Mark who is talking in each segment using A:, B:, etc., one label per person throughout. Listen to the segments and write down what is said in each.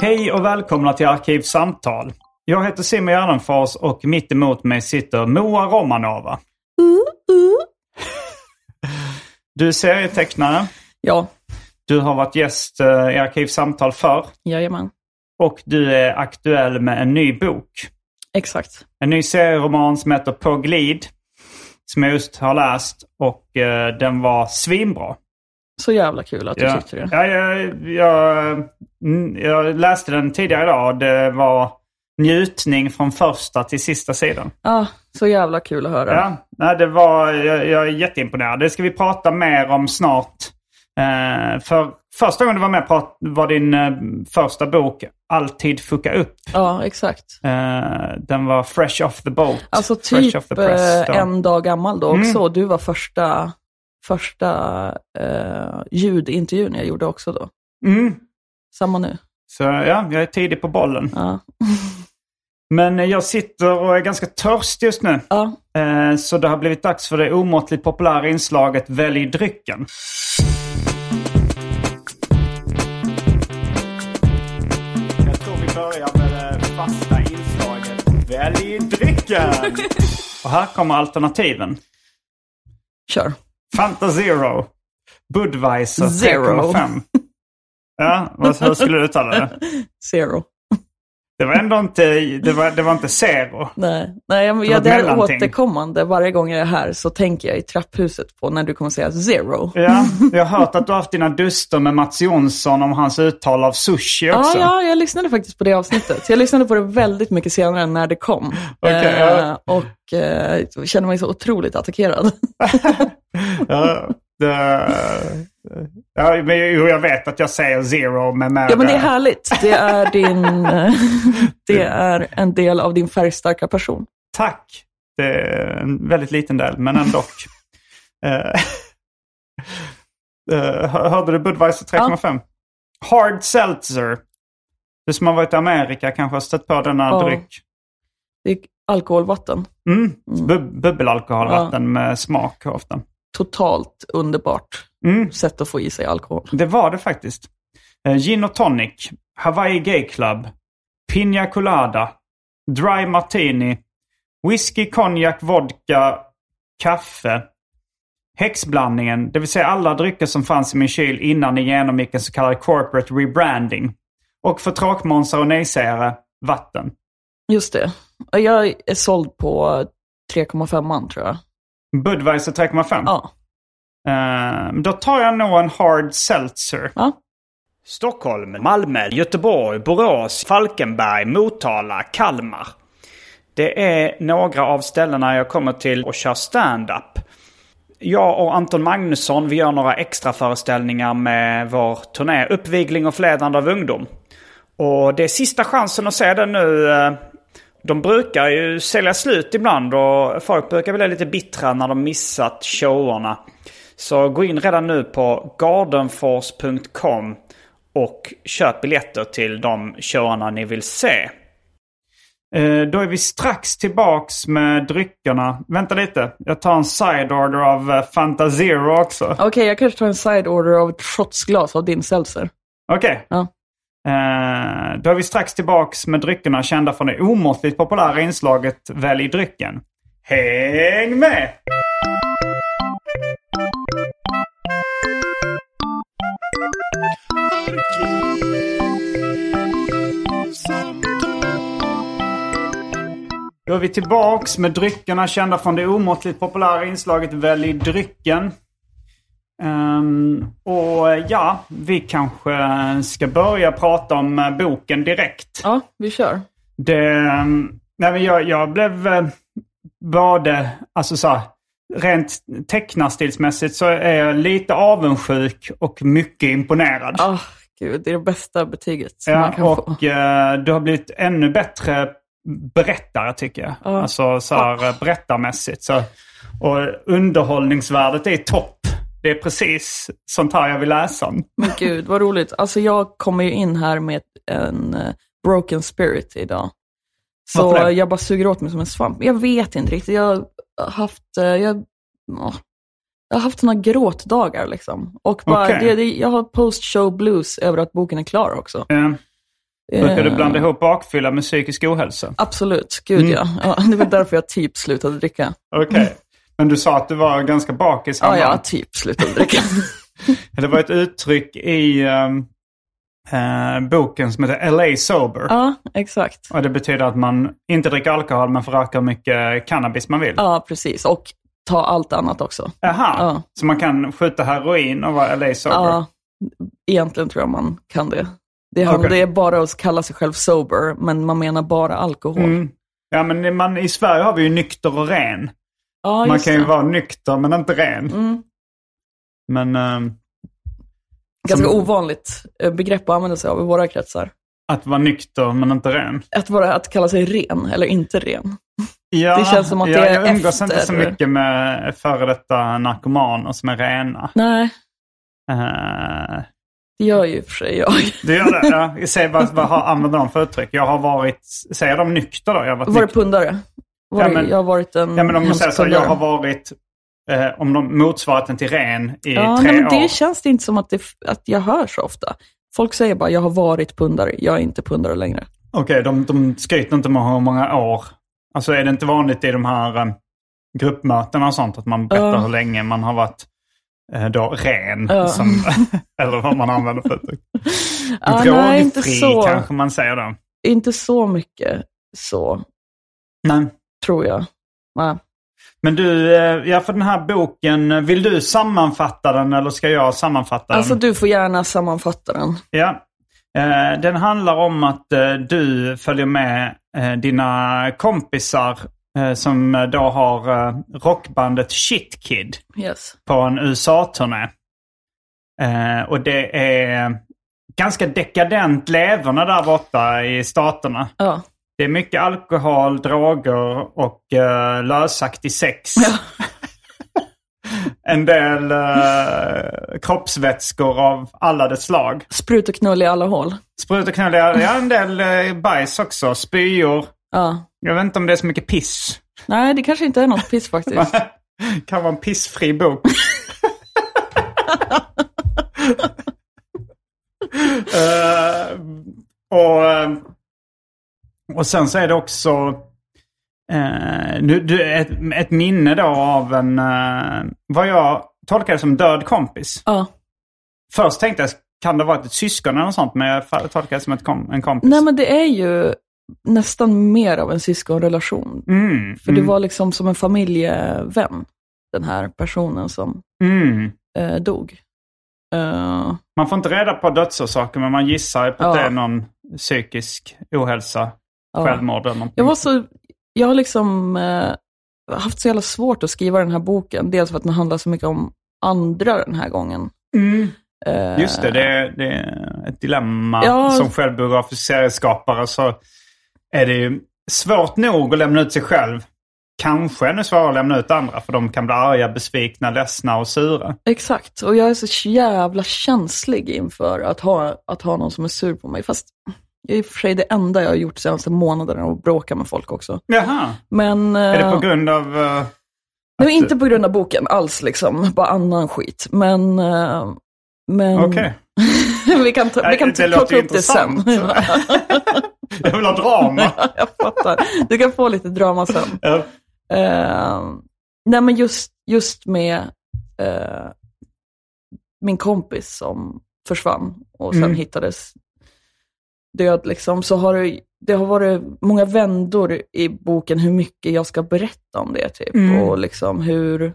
A: Hej och välkomna till Arkivsamtal. Jag heter Simon Gärdenfors och mitt emot mig sitter Moa Romanova. Du är serietecknare.
B: Ja,
A: Du har varit gäst eh, i Arkivsamtal förr.
B: jajamän.
A: Och du är aktuell med en ny bok.
B: Exakt.
A: En ny serieroman som heter På glid. Som jag just har läst och eh, den var svinbra.
B: Så jävla kul att du
A: Ja,
B: tyckte det.
A: ja, jag, jag, mm, jag läste den tidigare idag. Det var njutning från första till sista sidan.
B: Ja, så jävla kul att höra.
A: Ja, nej, det var, jag, jag är jätteimponerad. Det ska vi prata mer om snart. Eh, för första gången du var med prat, var din eh, första bok Alltid fucka upp.
B: Ja, exakt.
A: Eh, den var fresh off the boat.
B: Alltså
A: fresh
B: typ
A: the press,
B: eh, en dag gammal då också.
A: Mm.
B: Du var första, första eh, ljudintervjun jag gjorde också då.
A: Mm.
B: Samma nu.
A: Så ja, jag är tidig på bollen.
B: Ja.
A: Men eh, jag sitter och är ganska törstig just nu.
B: ja.
A: Eh, Så det har blivit dags för det omåttligt populära inslaget Välj drycken. Jag tror vi börjar med det fasta inslaget Välj drycken. Och här kommer alternativen.
B: Kör.
A: Fanta Zero. Budweiser
B: Zero.
A: 3,5. Ja, vad, hur skulle du uttala det?
B: Zero.
A: Det var ändå inte, det var, det var inte zero.
B: Nej, Nej jag, jag, det är återkommande. Varje gång jag är här så tänker jag i trapphuset på när du kommer säga zero.
A: Ja, jag har hört att du har haft dina duster med Mats Jonsson om hans uttal av sushi också.
B: Ja, ja, jag lyssnade faktiskt på det avsnittet. Jag lyssnade på det väldigt mycket senare än när det kom.
A: Okej, ja.
B: Eh, och eh, kände mig så otroligt attackerad.
A: Ja, ja, men jag vet att jag säger zero med mer...
B: Ja, men det är härligt. Det är, din, det är en del av din färgstarka person.
A: Tack. Det är en väldigt liten del, men ändå. Eh, eh, hörde du Budweiser 3,5? Hard Seltzer. Du som har varit i Amerika kanske har stött på denna
B: Ja.
A: dryck.
B: Det är alkoholvatten.
A: Mm. Bu- bubbelalkoholvatten med smak ofta.
B: Totalt underbart
A: Mm.
B: sätt att få i sig alkohol.
A: Det var det faktiskt. Eh, gin och tonic, Hawaii Gay Club, Pina Colada, Dry Martini, Whisky, konjak, vodka, kaffe, häxblandningen, det vill säga alla drycker som fanns i min kyl innan ni genomgick en så kallad corporate rebranding. Och för tråkmånsar och nejsägare, vatten.
B: Just det. Jag är såld på 3,5 tror jag.
A: Budweiser 3,5.
B: Ja.
A: Eh, då tar jag nog en hard seltzer.
B: ja.
A: Stockholm, Malmö, Göteborg, Borås, Falkenberg, Motala, Kalmar. Det är några av ställena jag kommer till och kör stand-up. Jag och Anton Magnusson vi gör några extra föreställningar med vår turné Uppvigling och förledande av ungdom. Och det är sista chansen att se den nu. De brukar ju sälja slut ibland och folk brukar bli lite bittra när de missat showerna. Så gå in redan nu på gardenfors.com och köp biljetter till de showarna ni vill se. Eh, Då är vi strax tillbaks med dryckerna. Vänta lite, jag tar en side order av eh, Fanta Zero också.
B: Okej, jag kanske tar en side order av ett shotsglas av din seltzer.
A: Okej.
B: Ja.
A: Eh, Då är vi strax tillbaks med dryckerna kända från det omåttligt populära inslaget Välj drycken. Häng med! Då är vi tillbaks med dryckerna kända från det omåttligt populära inslaget Välj drycken. Ehm, och ja, vi kanske ska börja prata om eh, boken direkt.
B: Ja, vi kör.
A: Det, ehm, nej men jag, jag blev eh, både, alltså så här, rent tecknarstilsmässigt så är jag lite avundsjuk och mycket imponerad.
B: Ah, gud, det är det bästa betyget som man
A: Ja,
B: kan
A: och
B: få.
A: eh, du har blivit ännu bättre berättare tycker jag.
B: Ja.
A: Alltså så här, eh, berättarmässigt. Så, och underhållningsvärdet är topp. Det är precis sånt här jag vill läsa om.
B: Men gud, vad roligt. Alltså jag kommer ju in här med en eh, broken spirit idag. Så jag bara suger åt mig som en svamp. Jag vet inte riktigt. Jag har haft, eh, jag, åh, jag har haft sådana gråtdagar liksom. Och bara,
A: Okej.
B: det, det, jag har post-show blues över att boken är klar också.
A: Eh, Brukar du
B: Eh,
A: blanda ihop bakfylla med psykisk ohälsa?
B: Absolut, gud
A: Mm.
B: ja. ja. Det var därför jag typ slutade dricka.
A: Okej. Men du sa att du var ganska bakis
B: Ja,
A: häromdagen.
B: ja, typ slutade dricka.
A: Det var ett uttryck i ehm, eh, boken som heter LA Sober.
B: ja, exakt.
A: Och det betyder att man inte dricker alkohol men får röka hur mycket cannabis man vill.
B: Ja, precis. Och ta allt annat också.
A: Jaha,
B: Ja.
A: så man kan skjuta heroin och vara LA Sober?
B: Ja, egentligen tror jag man kan det. Det, det är bara att kalla sig själv sober, men man menar bara alkohol.
A: Mm. Ja, men man, i Sverige har vi ju nykter och ren.
B: Ja,
A: man kan ju
B: det.
A: vara nykter men inte ren.
B: Mm.
A: Men ehm,
B: Ganska
A: som-
B: ovanligt eh, begrepp att använda sig av i våra kretsar.
A: att vara nykter men inte ren.
B: Att, vara, att kalla sig ren eller inte ren.
A: Ja,
B: Det känns som att det är
A: jag umgås inte så
B: efter-
A: mycket med före detta narkomaner som är rena.
B: Nej,
A: Eh,
B: det gör ju för sig jag.
A: du gör det? Ja. Jag säger vad, vad använder de för uttryck? Jag har varit, säger de nykter då? Jag har varit
B: Var det
A: nykter.
B: pundare? Var
A: Ja, men-
B: jag har varit en
A: Ja men om
B: hemsk
A: säger så, jag har varit, eh, om de motsvarigheten till ren i
B: Ja,
A: tre
B: nej, men
A: år.
B: det känns det inte som att, det, att jag hör så ofta. Folk säger bara, jag har varit pundare, jag är inte pundare längre.
A: Okej, de, de skryter inte med hur många år. Alltså är det inte vanligt i de här eh, gruppmötena och sånt att man berättar
B: Ja.
A: hur länge man har varit eh, då ren?
B: Ja.
A: Som, eller vad man använder för uttryck.
B: Ja,
A: Drogfri kanske man säger då.
B: inte så mycket så,
A: Nej.
B: Tror jag. Nej.
A: Men du, eh, ja för den här boken, vill du sammanfatta den eller ska jag sammanfatta
B: Alltså
A: den?
B: du får gärna sammanfatta den.
A: Ja. Eh, Den handlar om att eh, du följer med dina kompisar som då har rockbandet Shit Kid
B: Yes.
A: på en USA-turné. Och det är ganska dekadent leverne där borta i staterna.
B: Ja.
A: Det är mycket alkohol, droger och uh, lösaktig sex.
B: Ja.
A: en del eh, kroppsvätskor av alla dess slag.
B: Sprut och knull i alla hål.
A: Sprut och knull, ja, ja, en del uh, bajs också. Spyor.
B: Ja.
A: Jag vet inte om det är så mycket piss.
B: Nej, det kanske inte är något piss faktiskt.
A: kan vara en pissfri bok. Eh, och, eh, och sen så är det också eh, nu, du, ett, ett minne då av en, uh, vad jag tolkar det som död kompis.
B: Ja.
A: Först tänkte jag, kan det vara ett syskon eller något sånt? Men jag tolkar det som ett kom, en kompis.
B: Nej, men det är ju nästan mer av en syskonrelation.
A: mm,
B: För det
A: mm,
B: var liksom som en familjevän, den här personen som
A: mm.
B: eh, dog. Eh,
A: Man får inte reda på dödsorsaker men man gissar på att
B: Ja.
A: det är någon psykisk ohälsa,
B: ja.
A: självmord eller någonting.
B: Jag var så, jag har liksom eh, haft så jävla svårt att skriva den här boken. Dels för att den handlar så mycket om andra den här gången.
A: Mm.
B: Eh,
A: Just det, det är, det är ett dilemma.
B: Ja.
A: Som självbiografisk serieskapare så är det ju svårt nog att lämna ut sig själv. kanske ännu svårare att lämna ut andra. För de kan bli arga, besvikna, ledsna och sura.
B: Exakt, och jag är så jävla känslig inför att ha, att ha någon som är sur på mig. Fast jag är i och för sig det enda jag har gjort senaste månaderna och bråka med folk också.
A: Jaha.
B: Men...
A: Är det
B: eh,
A: på grund av... eh,
B: Nej, inte på grund av boken alls, liksom. bara annan skit. Men... eh, men
A: Okej.
B: vi kan, ta, vi kan
A: det
B: plocka upp det sen.
A: intressant. Jag vill ha drama.
B: jag fattar. Du kan få lite drama sen.
A: Ja.
B: Eh, nej men just, just med eh, min kompis som försvann och sen
A: Mm.
B: hittades död liksom, så har det, det har varit många vändor i boken hur mycket jag ska berätta om det typ.
A: Mm.
B: Och liksom hur,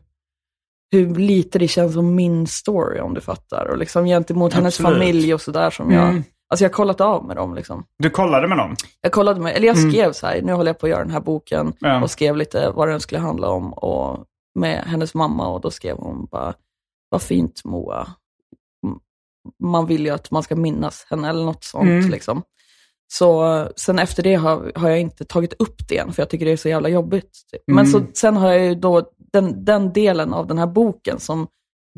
B: hur lite det känns som min story om du fattar. Och liksom gentemot hennes
A: Absolut.
B: familj och sådär som jag,
A: Mm.
B: alltså jag har kollat av med dem liksom.
A: Du kollade med dem?
B: Jag kollade med, eller jag skrev så här, nu håller jag på att göra den här boken
A: Mm. Ja.
B: och skrev lite vad den skulle handla om och med hennes mamma och då skrev hon bara, vad fint Moa. Man vill ju att man ska minnas henne eller något sånt
A: Mm.
B: liksom. Så sen efter det har, har jag inte tagit upp det än, för jag tycker det är så jävla jobbigt. Typ. Men
A: Mm.
B: så, sen har jag ju då den, den delen av den här boken som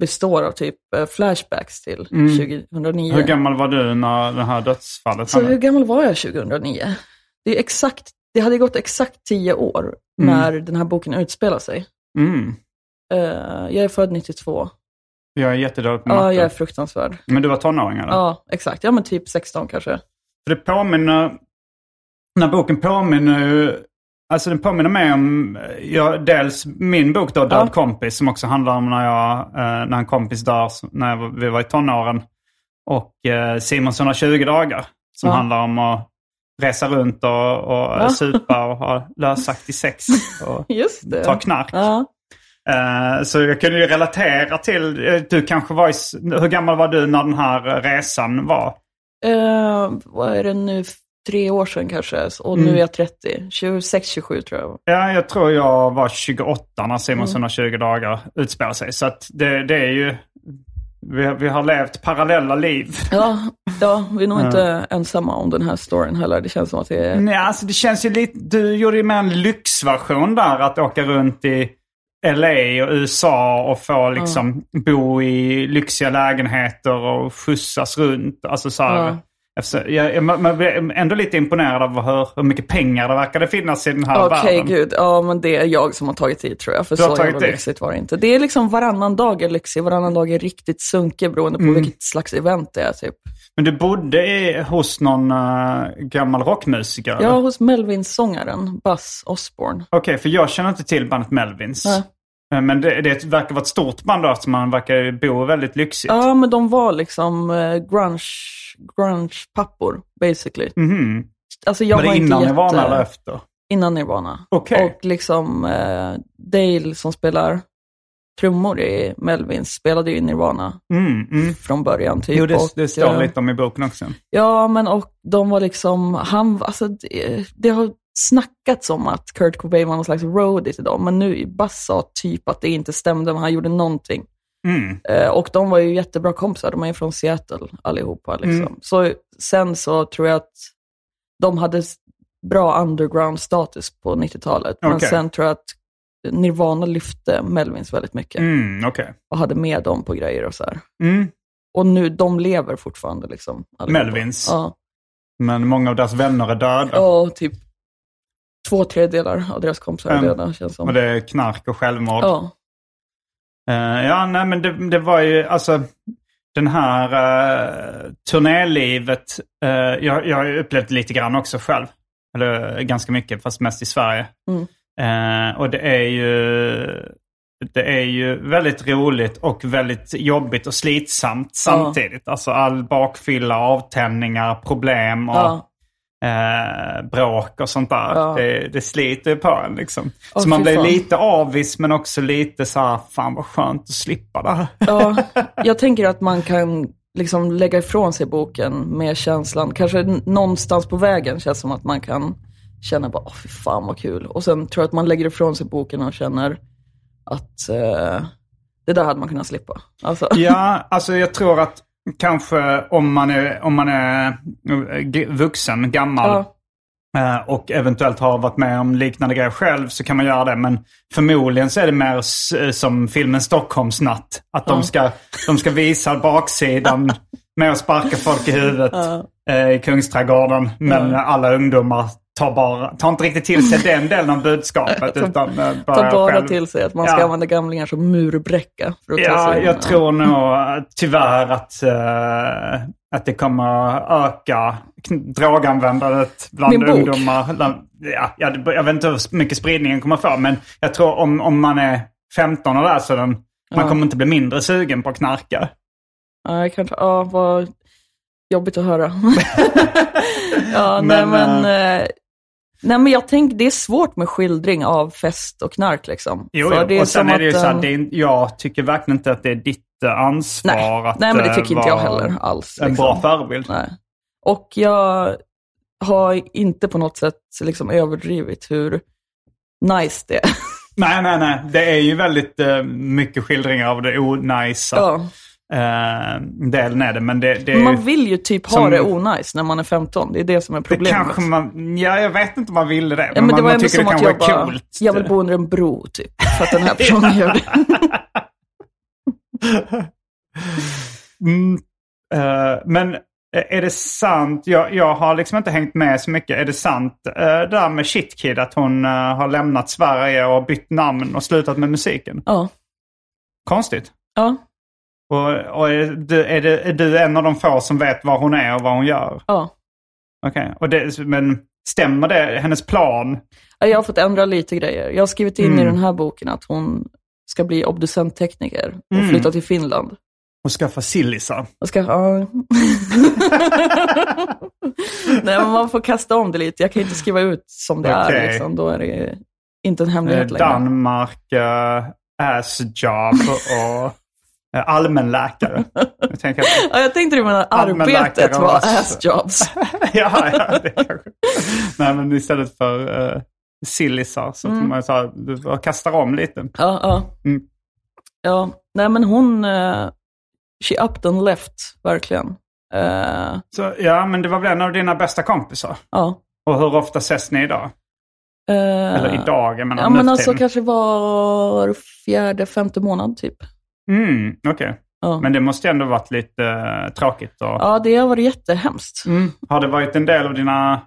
B: består av typ eh, flashbacks till
A: Mm.
B: 2009.
A: Hur gammal var du när det här dödsfallet
B: Så hur gammal var jag 2009? Det, är exakt, det hade gått exakt tio år
A: Mm.
B: när den här boken utspelar sig.
A: Mm.
B: Eh, jag är född 92.
A: Jag är jättedålig på
B: Ja,
A: matte.
B: jag är fruktansvärd.
A: Men du var tonåring eller?
B: Ja, exakt. Ja, men typ 16 kanske.
A: För det påminner, den här boken påminner ju, alltså den påminner mig om, ja, dels min bok då, Död
B: Ja.
A: kompis, som också handlar om när, jag, eh, när en kompis dör, när vi var i tonåren. Och eh, Simons 120 dagar, som
B: Ja.
A: handlar om att resa runt och, och
B: Ja.
A: supa och ha lösaktig sex och ta knark. Eh, Så jag kunde ju relatera till, eh, du kanske var i, hur gammal var du när den här eh, resan var?
B: Eh, vad är det nu? Tre år sedan kanske. Och nu
A: Mm.
B: är jag 30. 26, 27 tror jag.
A: Ja, jag tror jag var 28 när Simons
B: Mm.
A: 120 dagar utspelar sig. Så att det, det är ju... Vi, vi har levt parallella liv.
B: Ja, ja, vi är nog inte ensamma om den här storyn heller. Det känns som att det är...
A: Nej, alltså det känns ju lite... Du gjorde ju med en lyxversion där, att åka runt i LA och USA och få liksom bo i lyxiga lägenheter och skjutsas runt. Alltså så här,
B: Ja.
A: Efter, jag, jag, man blir ändå lite imponerad av hur, hur mycket pengar det verkade finnas i den här
B: Okej,
A: världen.
B: gud. Ja, men det är jag som har tagit i tror jag. För
A: Du
B: så jävla lyxigt var det inte. Det är liksom varannan dag är lyxig, varannan dag är riktigt sunkig beroende på
A: Mm.
B: vilket slags event det är typ.
A: Men du bodde i, hos någon eh, gammal rockmusiker? eller?
B: Ja, hos Melvins-sångaren Buzz Osborne.
A: Okej, för jag känner inte till bandet Melvins.
B: Nej.
A: Men det, det verkar vara ett stort band då, eftersom man verkar bo väldigt lyxigt.
B: Ja, men de var liksom eh, grunge, grunge-pappor, basically.
A: Mhm.
B: Alltså jag
A: Var det
B: var
A: innan
B: jätte...
A: Nirvana eller efter?
B: Innan Nirvana.
A: Okej.
B: Och liksom eh, Dale som spelar trummor i Melvins spelade ju i Nirvana
A: Mm, mm.
B: från början. Typ.
A: Jo, det,
B: och,
A: det står
B: eh,
A: lite om i boken också.
B: Ja, men och de var liksom, han, alltså det, det har snackats om att Kurt Cobain var någon slags roadie till dem, men nu Buzz sa typ att det inte stämde, men han gjorde någonting.
A: Mm.
B: Eh, och de var ju jättebra kompisar, de är ju från Seattle allihopa. Liksom.
A: Mm.
B: Så sen så tror jag att de hade bra underground-status på 90-talet, men
A: Okej.
B: sen tror jag att Nirvana lyfte Melvins väldigt mycket
A: Mm, okej.
B: och hade med dem på grejer och så här.
A: Mm.
B: Och nu, de lever fortfarande liksom. allihopa.
A: Melvins?
B: Ja.
A: Men många av deras vänner är döda.
B: Ja, typ två tredjedelar av deras kompisar är döda, känns som.
A: Och det är knark och självmord.
B: Ja.
A: Eh, ja, nej men det, det var ju alltså den här uh, turnélivet. eh, jag, jag har ju upplevt lite grann också själv. Eller ganska mycket, fast mest i Sverige.
B: Mm.
A: Eh, och det är ju det är ju väldigt roligt och väldigt jobbigt och slitsamt samtidigt. Alltså all bakfylla, avtändningar, problem och
B: Ja.
A: Eh, bråk och sånt där.
B: Ja.
A: Det, det sliter på en liksom.
B: Åh,
A: så man blir
B: fan.
A: lite avis men också lite så här, fan vad skönt att slippa det här.
B: ja, jag tänker att man kan liksom lägga ifrån sig boken med känslan, kanske någonstans på vägen känns som att man kan känna bara, åh fy fan vad kul. Och sen tror jag att man lägger ifrån sig boken och känner att eh, det där hade man kunnat slippa. Alltså,
A: Ja, alltså jag tror att kanske om man är, om man är eh, vuxen, gammal,
B: Ja.
A: eh, och eventuellt har varit med om liknande grejer själv så kan man göra det. Men förmodligen så är det mer eh, som filmen Stockholmsnatt. Att de, ska, de ska visa baksidan med att sparka folk i huvudet eh, i Kungsträdgården. Men alla ungdomar tar, bara, tar inte riktigt till sig den delen av budskapet. utan eh,
B: Ta
A: börjar
B: bara
A: själv-
B: till sig att man ska
A: Ja.
B: använda gamlingar som murbräcka. För att ta
A: Ja,
B: sig in.
A: jag tror nog tyvärr att, eh, att det kommer öka droganvändandet bland
B: Min
A: ungdomar. Ja, ja, det- jag vet inte hur mycket spridningen kommer få, men jag tror om, om man är 15 och läser den, man
B: Ja.
A: kommer inte bli mindre sugen på att knarka.
B: Nej, kanske. Ja, vad jobbigt att höra. ja,
A: Men,
B: nej men... Eh, nej men jag tänker, det är svårt med skildring av fest och knark liksom.
A: Jo, jo. och sen är det ju
B: att,
A: så här,
B: eh,
A: är, jag tycker verkligen inte att det är ditt eh, ansvar
B: Nej,
A: att
B: nej men det
A: eh,
B: tycker inte jag heller alls.
A: En
B: liksom.
A: bra förebild.
B: Nej. Och jag har inte på något sätt liksom överdrivit hur nice det är.
A: Nej, nej, nej. Det är ju väldigt eh, mycket skildringar av det onajsa.
B: ja.
A: Eh, delen är det, men det, det är
B: man vill ju typ ha
A: som-
B: det onajs när man är 15. Det är det som är problemet.
A: kanske man... Ja, jag vet inte om man ville det.
B: Ja, men det
A: man,
B: var
A: man tycker det
B: att
A: kanske
B: jag
A: är
B: bara,
A: coolt.
B: jag vill bo under en bro typ. För att den här personen gör det.
A: Mm, eh, men är det sant? Jag, jag har liksom inte hängt med så mycket. Är det sant uh, det där med Shitkid att hon eh, har lämnat Sverige och bytt namn och slutat med musiken?
B: Ja.
A: Konstigt.
B: Ja.
A: Och, och är, du, är, det, är du en av de få som vet var hon är och vad hon gör?
B: Ja.
A: Okej, och det, men stämmer det? Hennes plan?
B: Ja, Jag har fått ändra lite grejer. Jag har skrivit in
A: Mm.
B: i den här boken att hon ska bli obducenttekniker och
A: Mm.
B: flytta till Finland.
A: Och skaffa sillisar?
B: Jag ska, ja. Nej, men man får kasta om det lite. Jag kan inte skriva ut som det
A: Okej.
B: är. Liksom. Då är det inte en
A: Eh,
B: hemlighet längre.
A: Danmark, uh, assjob och eh, allmänläkare. Jag tänker att,
B: Ja, jag tänkte du
A: Allmänläkare
B: arbetet var
A: ass-
B: assjobs.
A: ja, ja, det kanske. Nej, men istället för uh, sillisar så
B: Mm.
A: får man så här, kastar om lite.
B: Ja, ja.
A: Mm.
B: ja. Nej, men hon... Uh, she upped and left, verkligen. Eh,
A: Så, ja, men det var väl en av dina bästa kompisar?
B: ja.
A: Och hur ofta ses ni idag?
B: Eh,
A: Eller idag, jag menar
B: Ja, men alltså kanske var fjärde, femte månad typ.
A: Mm, okej.
B: Ja.
A: Men det måste ändå varit lite eh, tråkigt. Och...
B: ja, det har varit jättehemskt.
A: Mm. Har det varit en del av dina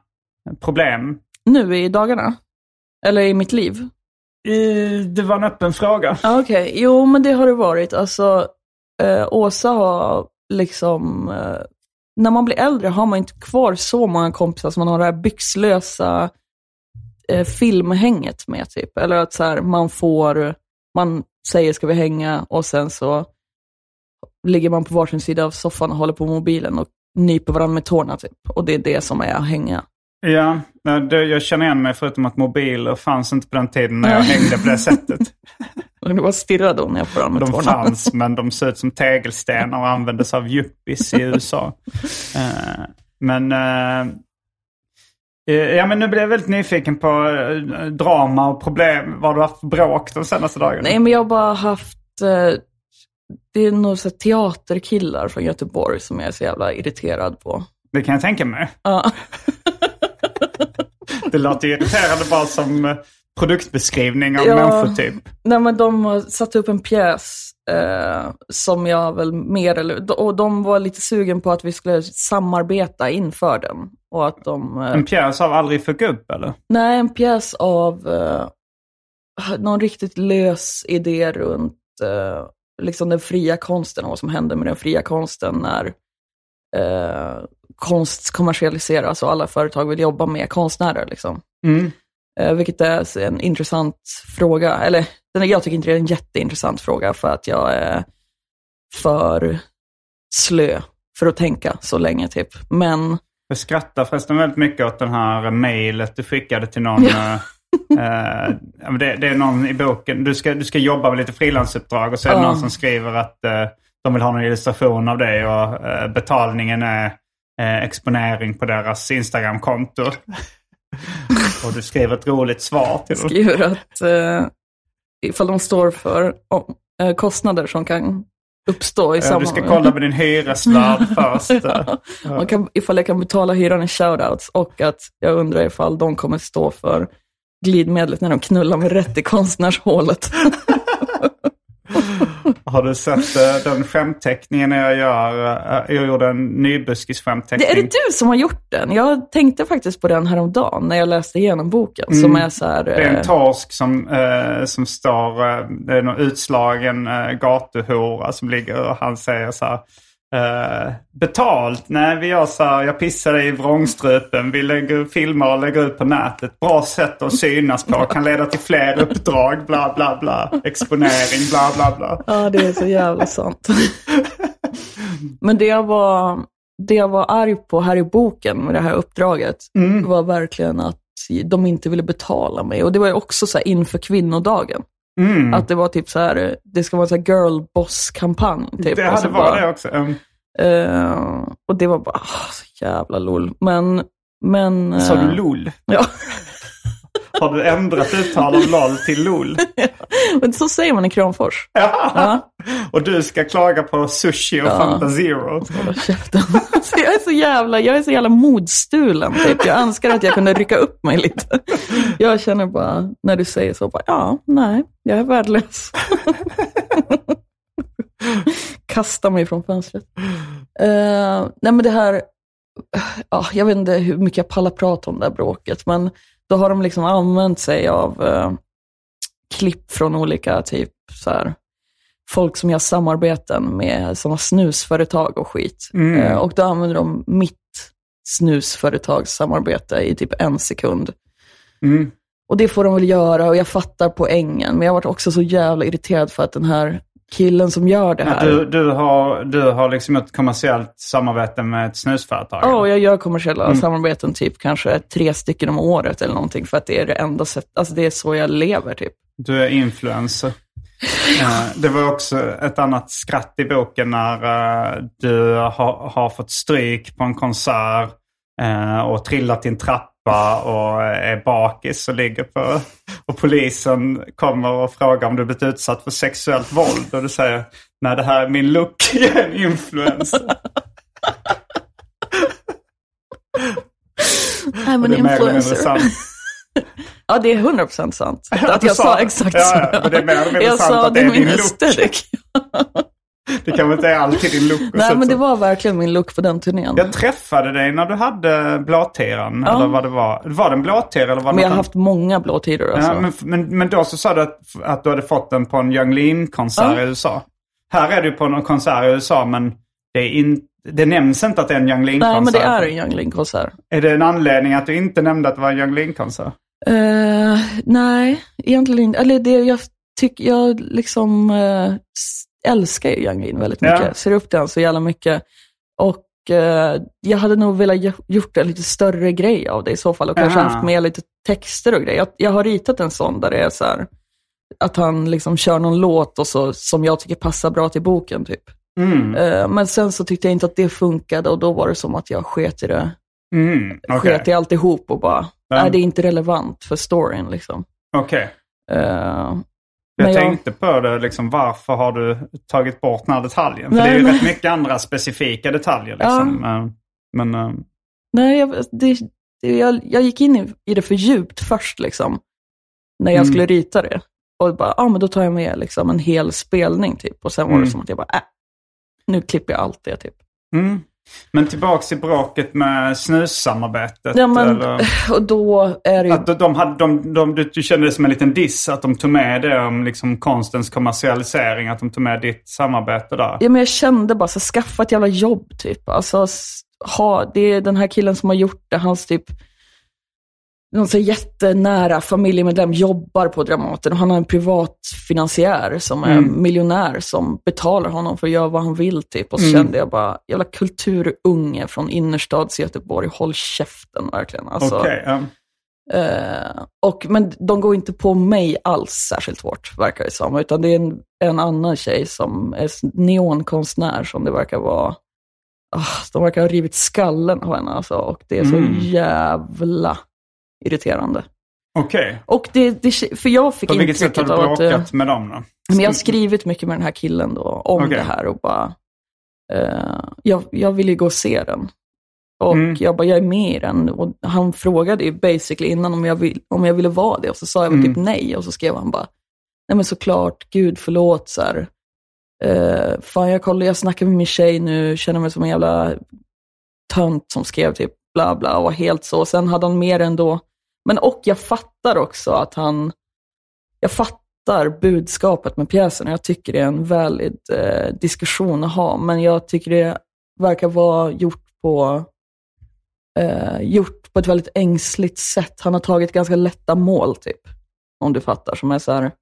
A: problem?
B: Nu i dagarna. Eller i mitt liv.
A: I, det var en öppen fråga.
B: Ja, Okej, jo men det har det varit. Alltså, eh, Åsa har liksom, eh, när man blir äldre har man inte kvar så många kompisar som man har det här byxlösa eh, filmhänget med typ. Eller att så här, man får, man säger ska vi hänga och sen så ligger man på varsin sida av soffan och håller på mobilen och nyper varandra med tårna typ. Och det är det som är att hänga.
A: Ja, det, jag känner igen mig förutom att mobiler fanns inte på den tiden när jag hängde på det sättet.
B: Det var stirrade hon när jag varandra med
A: De
B: tårna.
A: fanns, men de såg ut som tegelstenar och användes av yuppies i USA. Eh, men, eh, ja, men nu blev jag väldigt nyfiken på eh, drama och problem. Vad du haft för bråk de senaste dagarna?
B: Nej, men jag har bara haft... Eh, det är nog så teaterkillar från Göteborg som jag är så jävla irriterad på.
A: Det kan jag tänka mig.
B: Ja,
A: Det låter ju irriterande bara som eh, produktbeskrivning av
B: Ja.
A: människor typ.
B: nej, men de har satt upp en pjäs eh, som jag väl mer eller... Och de var lite sugen på att vi skulle samarbeta inför den. Och att de... Eh,
A: En pjäs av Aldrig fuck upp eller?
B: nej, en pjäs av eh, någon riktigt lös idé runt eh, liksom den fria konsten och vad som händer med den fria konsten när eh, konst kommersialiseras och alla företag vill jobba med konstnärer. Liksom.
A: Mm.
B: Eh, vilket är en intressant fråga. Eller jag tycker inte det är en jätteintressant fråga för att jag är för slö för att tänka så länge typ. Men
A: Jag skrattar förresten väldigt mycket åt den här mejlet du skickade till någon.
B: Ja.
A: eh, eh, det, det är någon i boken. Du ska, du ska jobba med lite frilansuppdrag och så är det
B: Ja.
A: någon som skriver att eh, de vill ha någon illustration av dig och eh, betalningen är eh, exponering på deras Instagram-konto. och du skriver ett roligt svar till dem.
B: skriver att eh, ifall de står för om, kostnader som kan uppstå i
A: Ja,
B: samma...
A: du ska kolla med din hyresvärd först.
B: Man kan, ifall jag kan betala hyran i shoutouts och att jag undrar ifall de kommer stå för glidmedlet när de knullar mig rätt i konstnärshålet.
A: Har du sett eh, den skämtteckningen jag gör? Eh, jag gjorde en nybuskis-skämtteckning.
B: Det, är det du som har gjort den? Jag tänkte faktiskt på den häromdagen när jag läste igenom boken. Som är så här...
A: Det är
B: eh,
A: en torsk som, eh, som står, eh, det är någon utslagen eh, gatuhora som ligger och han säger så här. Eh, betalt? Nej, vi gör så här, jag pissade i vrångstrupen. Vi lägger, filmar och lägger ut på nätet. Bra sätt att synas på. Kan leda till fler uppdrag, bla bla bla. Exponering, bla bla bla.
B: Ja, det är så jävla sant. Men det jag, var, det jag var arg på här i boken med det här uppdraget var verkligen att de inte ville betala mig. Och det var ju också så här inför kvinnodagen.
A: Mm.
B: Att det var typ så här, det ska vara en så girl boss-kampanj. Typ.
A: Det hade varit det också. Mm.
B: Eh, och det var bara, ah, så jävla lol. Men, men...
A: Sa
B: eh,
A: du LOL?
B: Ja,
A: Har du ändrat uttal av LOL till LOL?
B: men så säger man i Kramfors.
A: Ja.
B: Ja.
A: Och du ska klaga på sushi och Fanta Zero.
B: Käften. Jag är så jävla, jag är så jävla modstulen typ. Jag önskar att jag kunde rycka upp mig lite. Jag känner bara, när du säger så, bara, ja, nej, jag är värdelös. Kasta mig från fönstret. Eh, nej men det här, ja, jag vet inte hur mycket jag pallar prata om det här bråket, men då har de liksom använt sig av eh, klipp från olika typ så här, folk som gör samarbeten med sådana snusföretag och skit.
A: Mm.
B: Eh, och då använder de mitt snusföretagssamarbete i typ en sekund.
A: Mm.
B: Och det får de väl göra och jag fattar poängen. Men jag varit också så jävla irriterad för att den här killen som gör det här.
A: du, du, har, du har liksom ett kommersiellt samarbete med ett snusföretag?
B: Ja, och jag gör kommersiella
A: Mm.
B: samarbeten typ kanske tre stycken om året eller någonting för att det är det enda sättet, alltså det är så jag lever typ.
A: Du är influencer. Eh, det var också ett annat skratt i boken när eh, du har, har fått stryk på en konsert eh, och trillat i en trappa och är bakis och ligger på... Och polisen kommer och frågar om du blivit utsatt för sexuellt våld. Och du säger nej det här är min look, jag är en influencer. Eller mindre
B: influencer. Ja, det är 100% sant. Att jag
A: sa
B: exakt
A: Ja,
B: så.
A: ja, men det är mer eller mindre
B: jag
A: sant
B: sa
A: att det är
B: min
A: din look. Det kanske inte är alltid din look.
B: Nej, men det var verkligen min look på den turnén.
A: Jag träffade dig när du hade blåtiran.
B: Ja.
A: Eller vad det var. Var det en blåtira eller var det
B: Men jag har haft många blåtiror alltså.
A: Ja, men, men, men då så sa du att, att du hade fått den på en Young Lean-konsert
B: Ja.
A: i USA. Här är du på någon konsert i USA men det, är in, det nämns inte att det är en Young Lean-konsert.
B: Nej, men det är en Young Lean-konsert.
A: Är det en anledning att du inte nämnde att det var en Young Lean-konsert?
B: Eh, nej, egentligen inte. Eller det jag tycker, jag liksom s- älskar ju Young Lean väldigt mycket.
A: Ja.
B: Ser upp till honom så jävla mycket. Och eh, jag hade nog velat gjort en lite större grej av det i så fall. Och kanske
A: Aha.
B: haft med lite texter och grejer. Jag, jag har ritat en sån där det är så här, att han liksom kör någon låt och så, som jag tycker passar bra till boken typ.
A: Mm.
B: Eh, men sen så tyckte jag inte att det funkade och då var det som att jag sket i det.
A: Mm. Okej.
B: Sket i alltihop och bara,
A: Ja.
B: nej det är inte relevant för storyn liksom.
A: Okej.
B: Eh,
A: Jag
B: jag-
A: tänkte på det, liksom, varför har du tagit bort den här detaljen? För
B: Nej,
A: det är ju
B: men-
A: rätt mycket andra specifika detaljer. Liksom. Eh, Men, eh,
B: nej, jag, det, det, jag, jag gick in i, det för djupt först liksom. När jag
A: Mm.
B: skulle rita det. Och bara, ja ah, men då tar jag med liksom en hel spelning typ. Och sen var
A: Mm.
B: det som att jag bara, äh, nu klipper jag allt det typ.
A: mm. Men tillbaks till bråket med snussamarbetet.
B: Ja men,
A: eller?
B: och då är det
A: Att de, de hade, de, de, du, du kände det som en liten diss att de tog med det om liksom konstens kommersialisering. Att de tog med ditt samarbete där.
B: ja, men jag kände bara, så skaffa ett jävla jobb typ. Alltså, ha, det är den här killen som har gjort det, hans typ, någon så jättenära familjemedlem jobbar på Dramaten och han har en privat finansiär som är
A: Mm.
B: miljonär som betalar honom för att göra vad han vill typ. Och så
A: Mm.
B: kände jag bara, jävla kulturunge från innerstads Göteborg, håll käften verkligen. Alltså,
A: Okej, ja.
B: Eh, och, men de går inte på mig alls särskilt hårt, verkar det som. Utan det är en, en annan tjej som är neonkonstnär som det verkar vara. Ah, de verkar ha rivit skallen av henne alltså. Och det är så
A: Mm.
B: jävla irriterande.
A: Okej.
B: Och det, det, för jag fick
A: På vilket sätt har du
B: att... eh,
A: bråkat med dem då?
B: Men jag har skrivit mycket med den här killen då om
A: Okej.
B: det här och bara, eh, jag, jag vill ju gå och se den. Och
A: Mm.
B: jag bara, jag är med i den. Och han frågade ju basically innan om jag, vill, om jag ville vara det. Och så sa jag väl
A: Mm.
B: typ nej. Och så skrev han bara, nej men såklart, gud förlåt så här. Eh, fan jag kollar, jag snackar med min tjej nu, känner mig som en jävla tönt som skrev typ bla bla och var helt så. Sen hade han mer ändå. Men och jag fattar också att han, jag fattar budskapet med pjäsen och jag tycker det är en väldigt eh, diskussion att ha. Men jag tycker det verkar vara gjort på, eh, gjort på ett väldigt ängsligt sätt. Han har tagit ganska lätta mål typ, om du fattar, som är så här,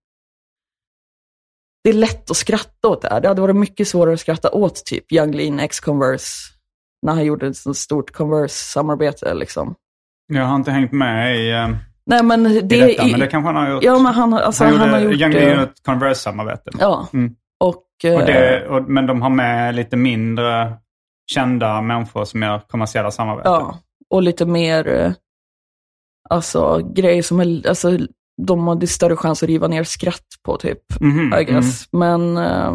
B: det är lätt att skratta åt det här. Det hade varit mycket svårare att skratta åt typ Young Lean X-Converse, när han gjorde ett så stort Converse-samarbete liksom.
A: Jag har inte hängt med i, eh,
B: Nej men det,
A: i detta, men det kanske han har gjort.
B: Ja men han, alltså,
A: han,
B: han,
A: gjorde,
B: har gjort det.
A: Lean gjorde ett Converse-samarbete.
B: Ja.
A: Mm.
B: Och,
A: Och
B: eh,
A: det, och, men de har med lite mindre kända människor som gör kommersiella samarbeten.
B: ja, och lite mer, eh, alltså grejer som är, alltså de är större chans att riva ner skratt på typ,
A: Mhm,
B: I guess. Men, eh,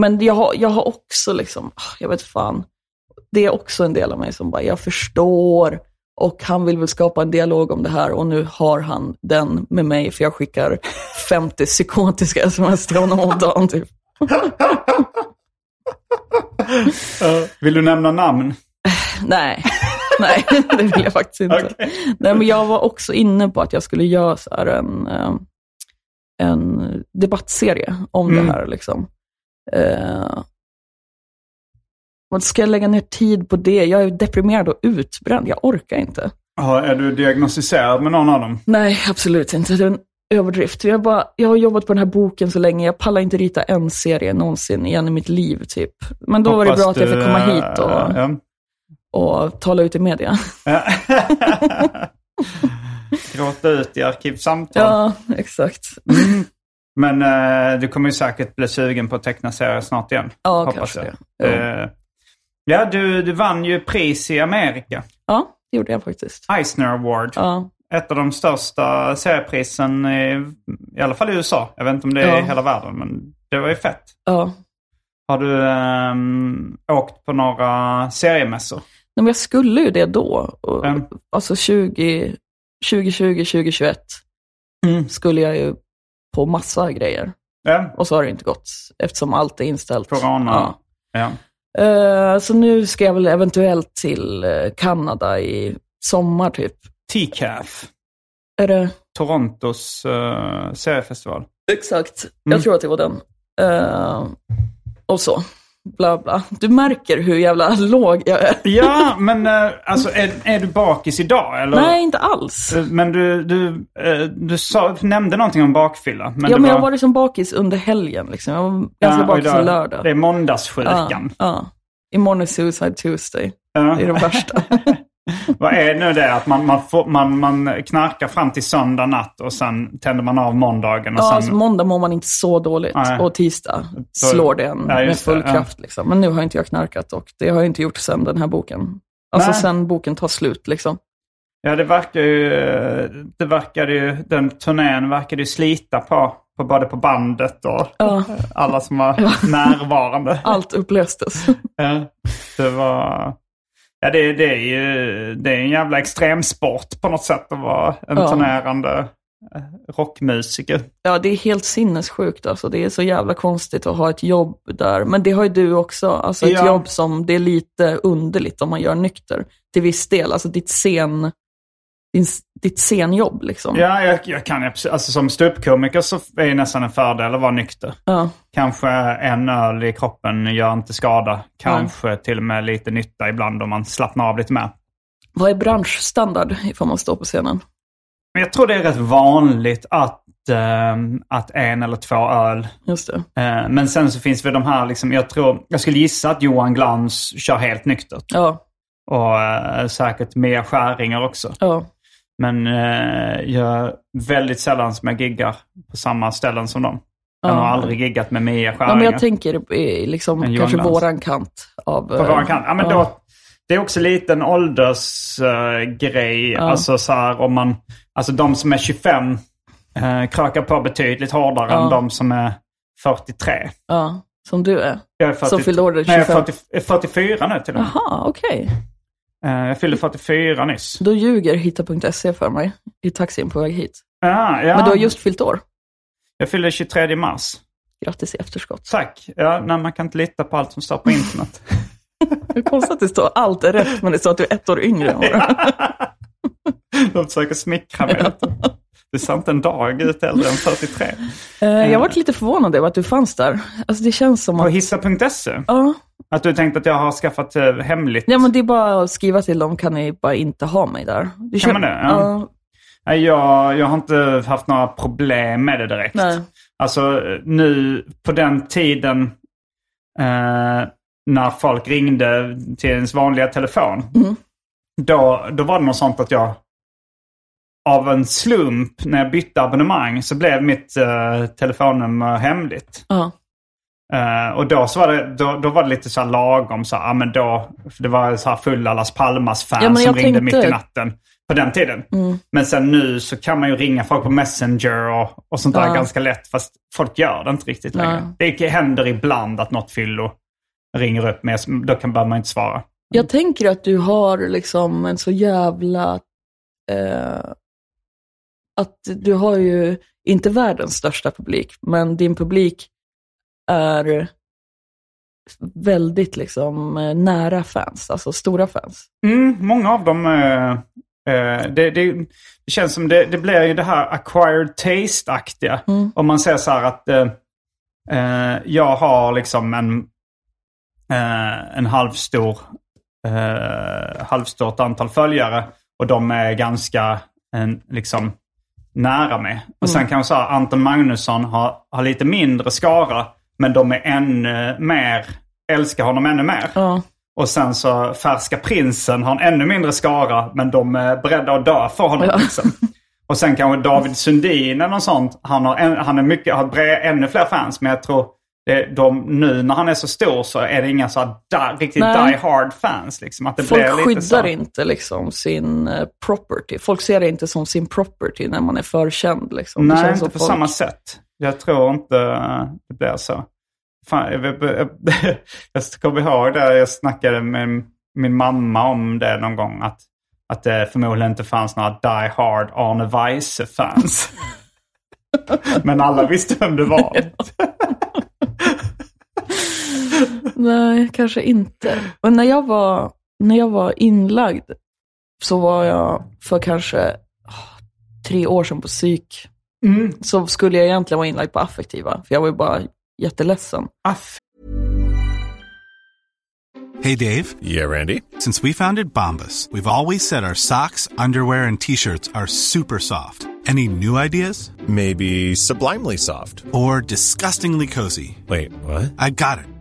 B: men jag har, jag har också liksom, ah, jag vet fan, det är också en del av mig som bara, jag förstår och han vill väl skapa en dialog om det här och nu har han den med mig för jag skickar 50 psykotiska sms till honom om dagen typ.
A: Mm. Vill du nämna namn?
B: Nej, nej, det vill jag faktiskt inte.
A: Okej.
B: Nej, men jag var också inne på att jag skulle göra så en, eh, en debattserie om
A: Mm.
B: det här. Liksom. Eh, och ska jag lägga ner tid på det? Jag är deprimerad och utbränd. Jag orkar inte.
A: Ja, är du diagnostiserad med någon av dem?
B: Nej, absolut inte. Det är en överdrift. Jag, bara, jag har jobbat på den här boken så länge. Jag pallar inte rita en serie någonsin igen i mitt liv. typ. Men då var det
A: Hoppas
B: bra att jag fick komma hit
A: eh,
B: och,
A: ja.
B: och tala ut i media.
A: Gråta ut i arkivsamtal.
B: Ja, exakt.
A: Men eh, du kommer ju säkert bli sugen på att teckna serier snart igen.
B: Ja,
A: hoppas
B: kanske
A: jag.
B: det.
A: Eh, ja, du, du vann ju pris i Amerika.
B: Ja, det gjorde jag faktiskt.
A: Eisner Award.
B: Ja,
A: Ett av de största serieprisen i, i alla fall i USA. Jag vet inte om det är i
B: Ja.
A: hela världen, men det var ju fett.
B: ja.
A: Har du ehm, åkt på några seriemässor?
B: Nej, men jag skulle ju det då. Och,
A: Mm.
B: Alltså 20, 2020, 2021
A: Mm.
B: skulle jag ju på massa grejer.
A: Ja,
B: Och så har det inte gått eftersom allt är inställt.
A: Corona.
B: Ja.
A: ja.
B: Eh, så nu ska jag väl eventuellt till eh, Kanada i sommar typ.
A: TCAF.
B: Är det?
A: Torontos uh, seriefestival.
B: Exakt.
A: Mm.
B: Jag tror att det var den. Och så. Bla bla. Du märker hur jävla låg jag är.
A: Ja, men eh, alltså är, är du bakis idag? Eller?
B: Nej, inte alls.
A: Eh, Men du, du, eh, du sa, nämnde någonting om bakfylla. Men
B: ja, men
A: var,
B: jag var liksom bakis under helgen. Liksom. Jag var ganska
A: Ja,
B: bakis
A: idag-
B: lördag.
A: Det är måndagssjukan.
B: Ja, ja. Imorgon är Suicide Tuesday.
A: Ja.
B: Det är det värsta.
A: Vad är nu det? Att man, man, får, man, man knarkar fram till söndag natt och sen tänder man av måndagen. Och
B: Ja,
A: sen,
B: alltså måndag mår man inte så dåligt
A: Nej.
B: och tisdag slår det en
A: Ja,
B: med
A: det,
B: full
A: ja.
B: kraft. Liksom. Men nu har inte jag knarkat och det har jag inte gjort sen den här boken. Alltså
A: Nej.
B: sen boken tar slut liksom.
A: Ja, det verkar ju... Det verkar ju den turnén verkade ju slita på, på både på bandet och
B: Ja.
A: alla som var närvarande.
B: Allt upplöstes.
A: Ja, det var... Ja, det, det är ju det är en jävla extremsport på något sätt att vara en
B: Ja.
A: turnerande eh, rockmusiker.
B: Ja, det är helt sinnessjukt alltså. Det är så jävla konstigt att ha ett jobb där. Men det har ju du också. Alltså ett
A: Ja.
B: jobb som, det är lite underligt om man gör nykter. Till viss del. Alltså ditt scen, din, ditt scenjobb liksom.
A: Ja, jag, jag kan alltså som ståuppkomiker så är det nästan en fördel att vara nykter.
B: Ja.
A: Kanske en öl i kroppen gör inte skada. Kanske till och med lite nytta ibland om man slappnar av lite mer.
B: Vad är branschstandard ifall man står på scenen?
A: Jag tror det är rätt vanligt att, eh, att en eller två öl.
B: Just det.
A: Eh, men sen så finns väl de här, liksom, jag tror, jag skulle gissa att Johan Glans kör helt nyktert.
B: Ja,
A: Och eh, säkert Mia Skäringer också.
B: ja.
A: Men eh, jag väldigt sällan som jag giggar på samma ställen som dem. Jag har
B: Ja.
A: aldrig giggat med Mia
B: ja men
A: Skäringer.
B: jag tänker i liksom kanske våran kant av...
A: på våran kant. Ja, men då, det är också lite en åldersgrej.
B: Ja.
A: Alltså så här om man... Alltså de som är 25 uh, krökar på betydligt hårdare
B: Ja.
A: än de som är 43.
B: Ja, som du är.
A: Jag är 40,
B: Som fyllde år
A: Nej, jag är
B: 25.
A: 40, är 44 nu till och med.
B: Jaha, okej.
A: Eh, jag fyllde 44 nyss.
B: Då ljuger hitta.se för mig i taxin på väg hit.
A: Ja, ja.
B: Men du har just fyllt år.
A: Jag fyllde 23 mars.
B: Grattis i efterskott.
A: Tack. Ja, nej, man kan inte lita på allt som står på internet.
B: Är konstigt att det står allt är rätt, men det står att du är ett år yngre än.
A: De försöker smickra mig. Du ser inte en dag ut äldre än 43.
B: Eh, Jag varit lite förvånad över att du fanns där. Alltså det känns som
A: På
B: att...
A: hissa.se?
B: Ja,
A: Att du tänkte att jag har skaffat eh, hemligt?
B: ja, men det är bara att skriva till dem, kan ni bara inte ha mig där? Det
A: Kan man det? Ja.
B: Ja,
A: Jag, jag har inte haft några problem med det direkt.
B: nej.
A: Alltså nu på den tiden eh, när folk ringde till ens vanliga telefon.
B: Mm.
A: Då, då var det något sånt att jag av en slump när jag bytte abonnemang så blev mitt eh, telefonnummer hemligt.
B: Ja.
A: Eh, och då, så var det, då, då var det lite så här lagom. Så här, ja, men då, det var så här fulla Las Palmas-fans
B: Ja, men
A: som ringde mitt i natten på den tiden.
B: Mm.
A: Men sen nu så kan man ju ringa folk på Messenger och, och sånt där
B: Ja.
A: ganska lätt. Fast folk gör det inte riktigt längre. Det händer ibland att något fyllo ringer upp med, då kan bara man inte svara.
B: Jag tänker att du har liksom en så jävla... Att du har ju inte världens största publik, men din publik är väldigt liksom eh, nära fans, alltså stora fans.
A: Mm, många av dem, eh, eh, det, det, känns som det, det blir ju det här acquired taste-aktiga.
B: Mm.
A: Om man säger så här att eh, jag har liksom en, en halvstor, halvstort antal följare och de är ganska en, liksom nära mig. Och sen kan jag säga Anton Magnusson har, har lite mindre skara men de är ännu mer, älskar honom ännu mer.
B: Ja,
A: Och sen så Färska Prinsen har en ännu mindre skara men de är beredda att dö för honom.
B: Ja.
A: Liksom. Och sen kanske David Sundin eller något sånt. Han har, en, han är mycket, har bre, ännu fler fans men jag tror de, nu när han är så stor så är det inga så här di, riktigt
B: Nej.
A: die hard fans. Liksom. Att det
B: folk
A: blir lite
B: skyddar
A: så.
B: inte liksom sin eh, property. Folk ser det inte som sin property när man är för känd. Liksom.
A: Nej, inte på
B: folk-
A: samma sätt. Jag tror inte det blir så. Fan, jag, jag, jag, jag kommer ihåg det, jag snackade med min mamma om det någon gång. Att, att det förmodligen inte fanns några Die Hard Arne Weise-fans. Men alla visste vem det var.
B: Nej, kanske inte. Men när jag var, när jag var inlagd så var jag för kanske ah, tre år sedan på psyk.
A: Mm.
B: Så skulle jag egentligen vara inlagd på affektiva, för jag var ju bara jätteledsen.
A: Aff.
C: Hey, Dave.
D: Yeah, Randy.
C: Since we founded Bombus, we've always said our socks, underwear, and t shirts are super soft. Any new ideas?
D: Maybe sublimely soft.
C: Or disgustingly cozy?
D: Wait, what?
C: I got it.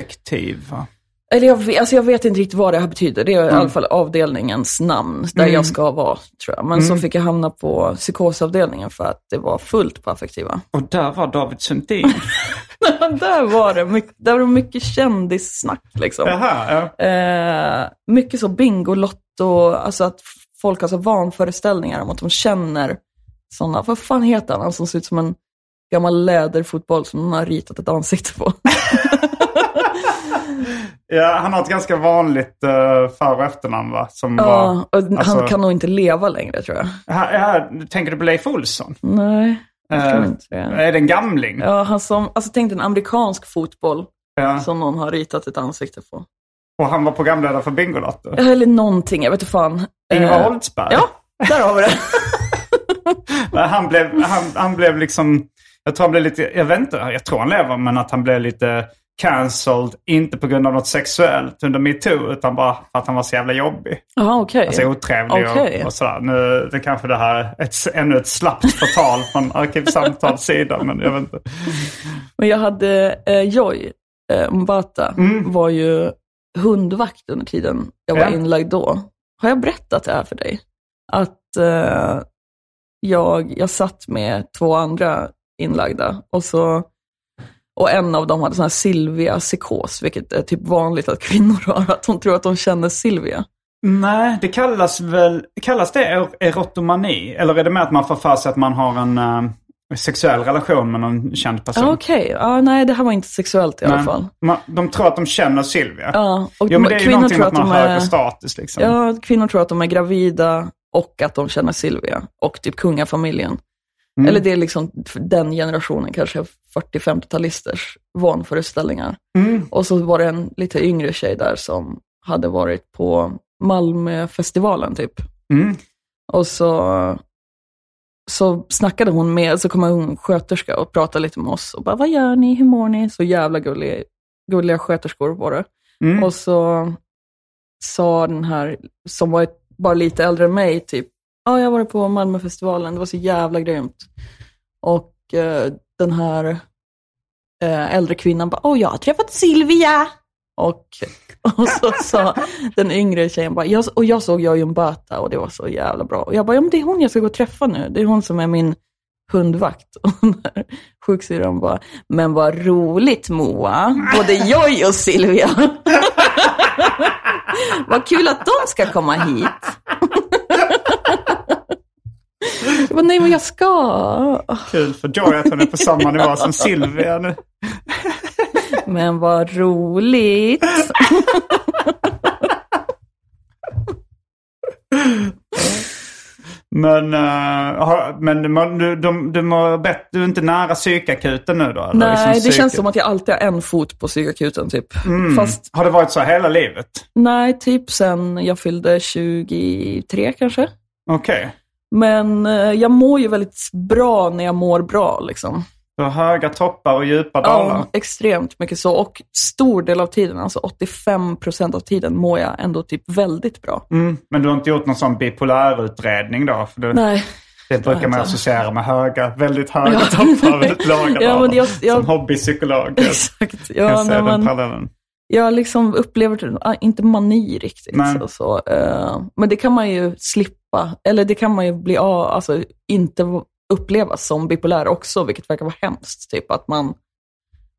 A: Aktiv, va?
B: Eller jag, vet- alltså jag vet inte riktigt vad det här betyder. Det är i alla fall avdelningens namn där jag ska vara, tror jag. Men så fick jag hamna på psykosavdelningen för att det var fullt på affektiva.
A: Och där var David Sundin.
B: där var det mycket, där var det mycket kändissnack liksom.
A: Jaha, ja.
B: Eh, mycket så bingolotto, alltså att folk har så vanföreställningar om att de känner sådana, vad fan heter han, han som ser ut som en gammal läderfotboll som någon har ritat ett ansikte på.
A: ja, han har ett ganska vanligt uh, för och efternamn va? Som
B: ja,
A: var,
B: och
A: alltså-
B: han kan nog inte leva längre tror jag.
A: Här, här, tänker du på Leif Olsson?
B: Nej, jag tror
A: Eh,
B: inte det.
A: Är det en gamling?
B: Ja, han som, alltså tänk dig en amerikansk fotboll
A: Ja.
B: som någon har ritat ett ansikte på.
A: Och han var programledare för Bingolotto?
B: Eller någonting, jag vet inte fan.
A: Ingvar
B: Eh,
A: Oldsberg?
B: Ja, där har vi det.
A: Han blev, han, han blev liksom, jag tror han blev lite, jag vet inte, jag tror han lever, men att han blev lite cancelled, inte på grund av något sexuellt under metoo, utan bara för att han var så jävla jobbig.
B: Okej.
A: Alltså otrevlig
B: Okej.
A: och, och sådär. Nu det kanske det här är ett, ännu ett slappt förtal från Arkivsamtals sida, men jag vet inte.
B: Men jag hade eh, Joy eh, Mbata, var ju hundvakt under tiden jag var
A: Ja.
B: inlagd då. Har jag berättat det här för dig? Att eh, jag, jag satt med två andra inlagda och så och en av dem hade sån här Silvia-psykos, vilket är typ vanligt att kvinnor har, att de tror att de känner Silvia.
A: Nej, det kallas väl, kallas det er- erotomani? Eller är det mer att man får för sig att man har en eh, sexuell relation med någon känd person?
B: Okej, ja, nej det här var inte sexuellt i alla
A: Nej.
B: fall.
A: Man, de tror att de känner Silvia.
B: Ja, och
A: jo, men det är ju
B: kvinnor
A: någonting
B: tror
A: med att man har högre status liksom.
B: Ja, kvinnor tror att de är gravida och att de känner Silvia och typ kungafamiljen.
A: Mm.
B: Eller det är liksom den generationen, kanske 40-50-talisters vanföreställningar.
A: Mm.
B: Och så var det en lite yngre tjej där som hade varit på Malmöfestivalen typ.
A: Mm.
B: Och så, så snackade hon med, så kom hon sköterska och pratade lite med oss och bara, vad gör ni, hur mår ni? Så jävla gulliga, gulliga sköterskor var det.
A: Mm.
B: Och så sa den här, som var ett, bara lite äldre än mig, typ, ja, jag har varit på Malmöfestivalen, det var så jävla grymt. Och eh, den här eh, äldre kvinnan bara, åh, jag har träffat Silvia. Och, och så sa den yngre tjejen bara, jag, och jag såg Joy Mbata och det var så jävla bra. Och jag bara, ja men det är hon jag ska gå och träffa nu. Det är hon som är min hundvakt. Och den sjuksyrran bara, men vad roligt Moa, både Joj och Silvia. vad kul att de ska komma hit jag bara, nej men jag ska.
A: Kul för Joy att hon är på samma nivå som Silvia nu.
B: Men vad roligt.
A: Men, uh, men man- du, du, du, mår bättre, du är inte nära psykakuten nu då? eller?
B: Nej,
A: Liksom
B: det
A: psyk-
B: känns som att jag alltid har en fot på psykakuten typ.
A: Mm.
B: Fast
A: Har det varit så hela livet?
B: nej, typ sen jag fyllde 23 kanske.
A: Okej.
B: Men eh, jag mår ju väldigt bra när jag mår bra liksom.
A: Du har höga toppar och djupa dalar.
B: Ja, extremt mycket så. Och stor del av tiden, alltså 85% av tiden, mår jag ändå typ väldigt bra.
A: Mm. Men du har inte gjort någon sån bipolärutredning då? För det,
B: Nej.
A: det brukar man associera med höga, väldigt höga
B: Ja.
A: toppar väldigt låga
B: Ja,
A: dalar.
B: men jag- jag-
A: Som hobbypsykolog. Jag
B: Exakt. Ja,
A: se
B: nej,
A: den parallellen.
B: Jag liksom upplever det- ah, inte mani riktigt.
A: Nej.
B: Så, så, eh, men det kan man ju slippa, eller det kan man ju bli av, alltså inte uppleva som bipolär också, vilket verkar vara hemskt. Typ att man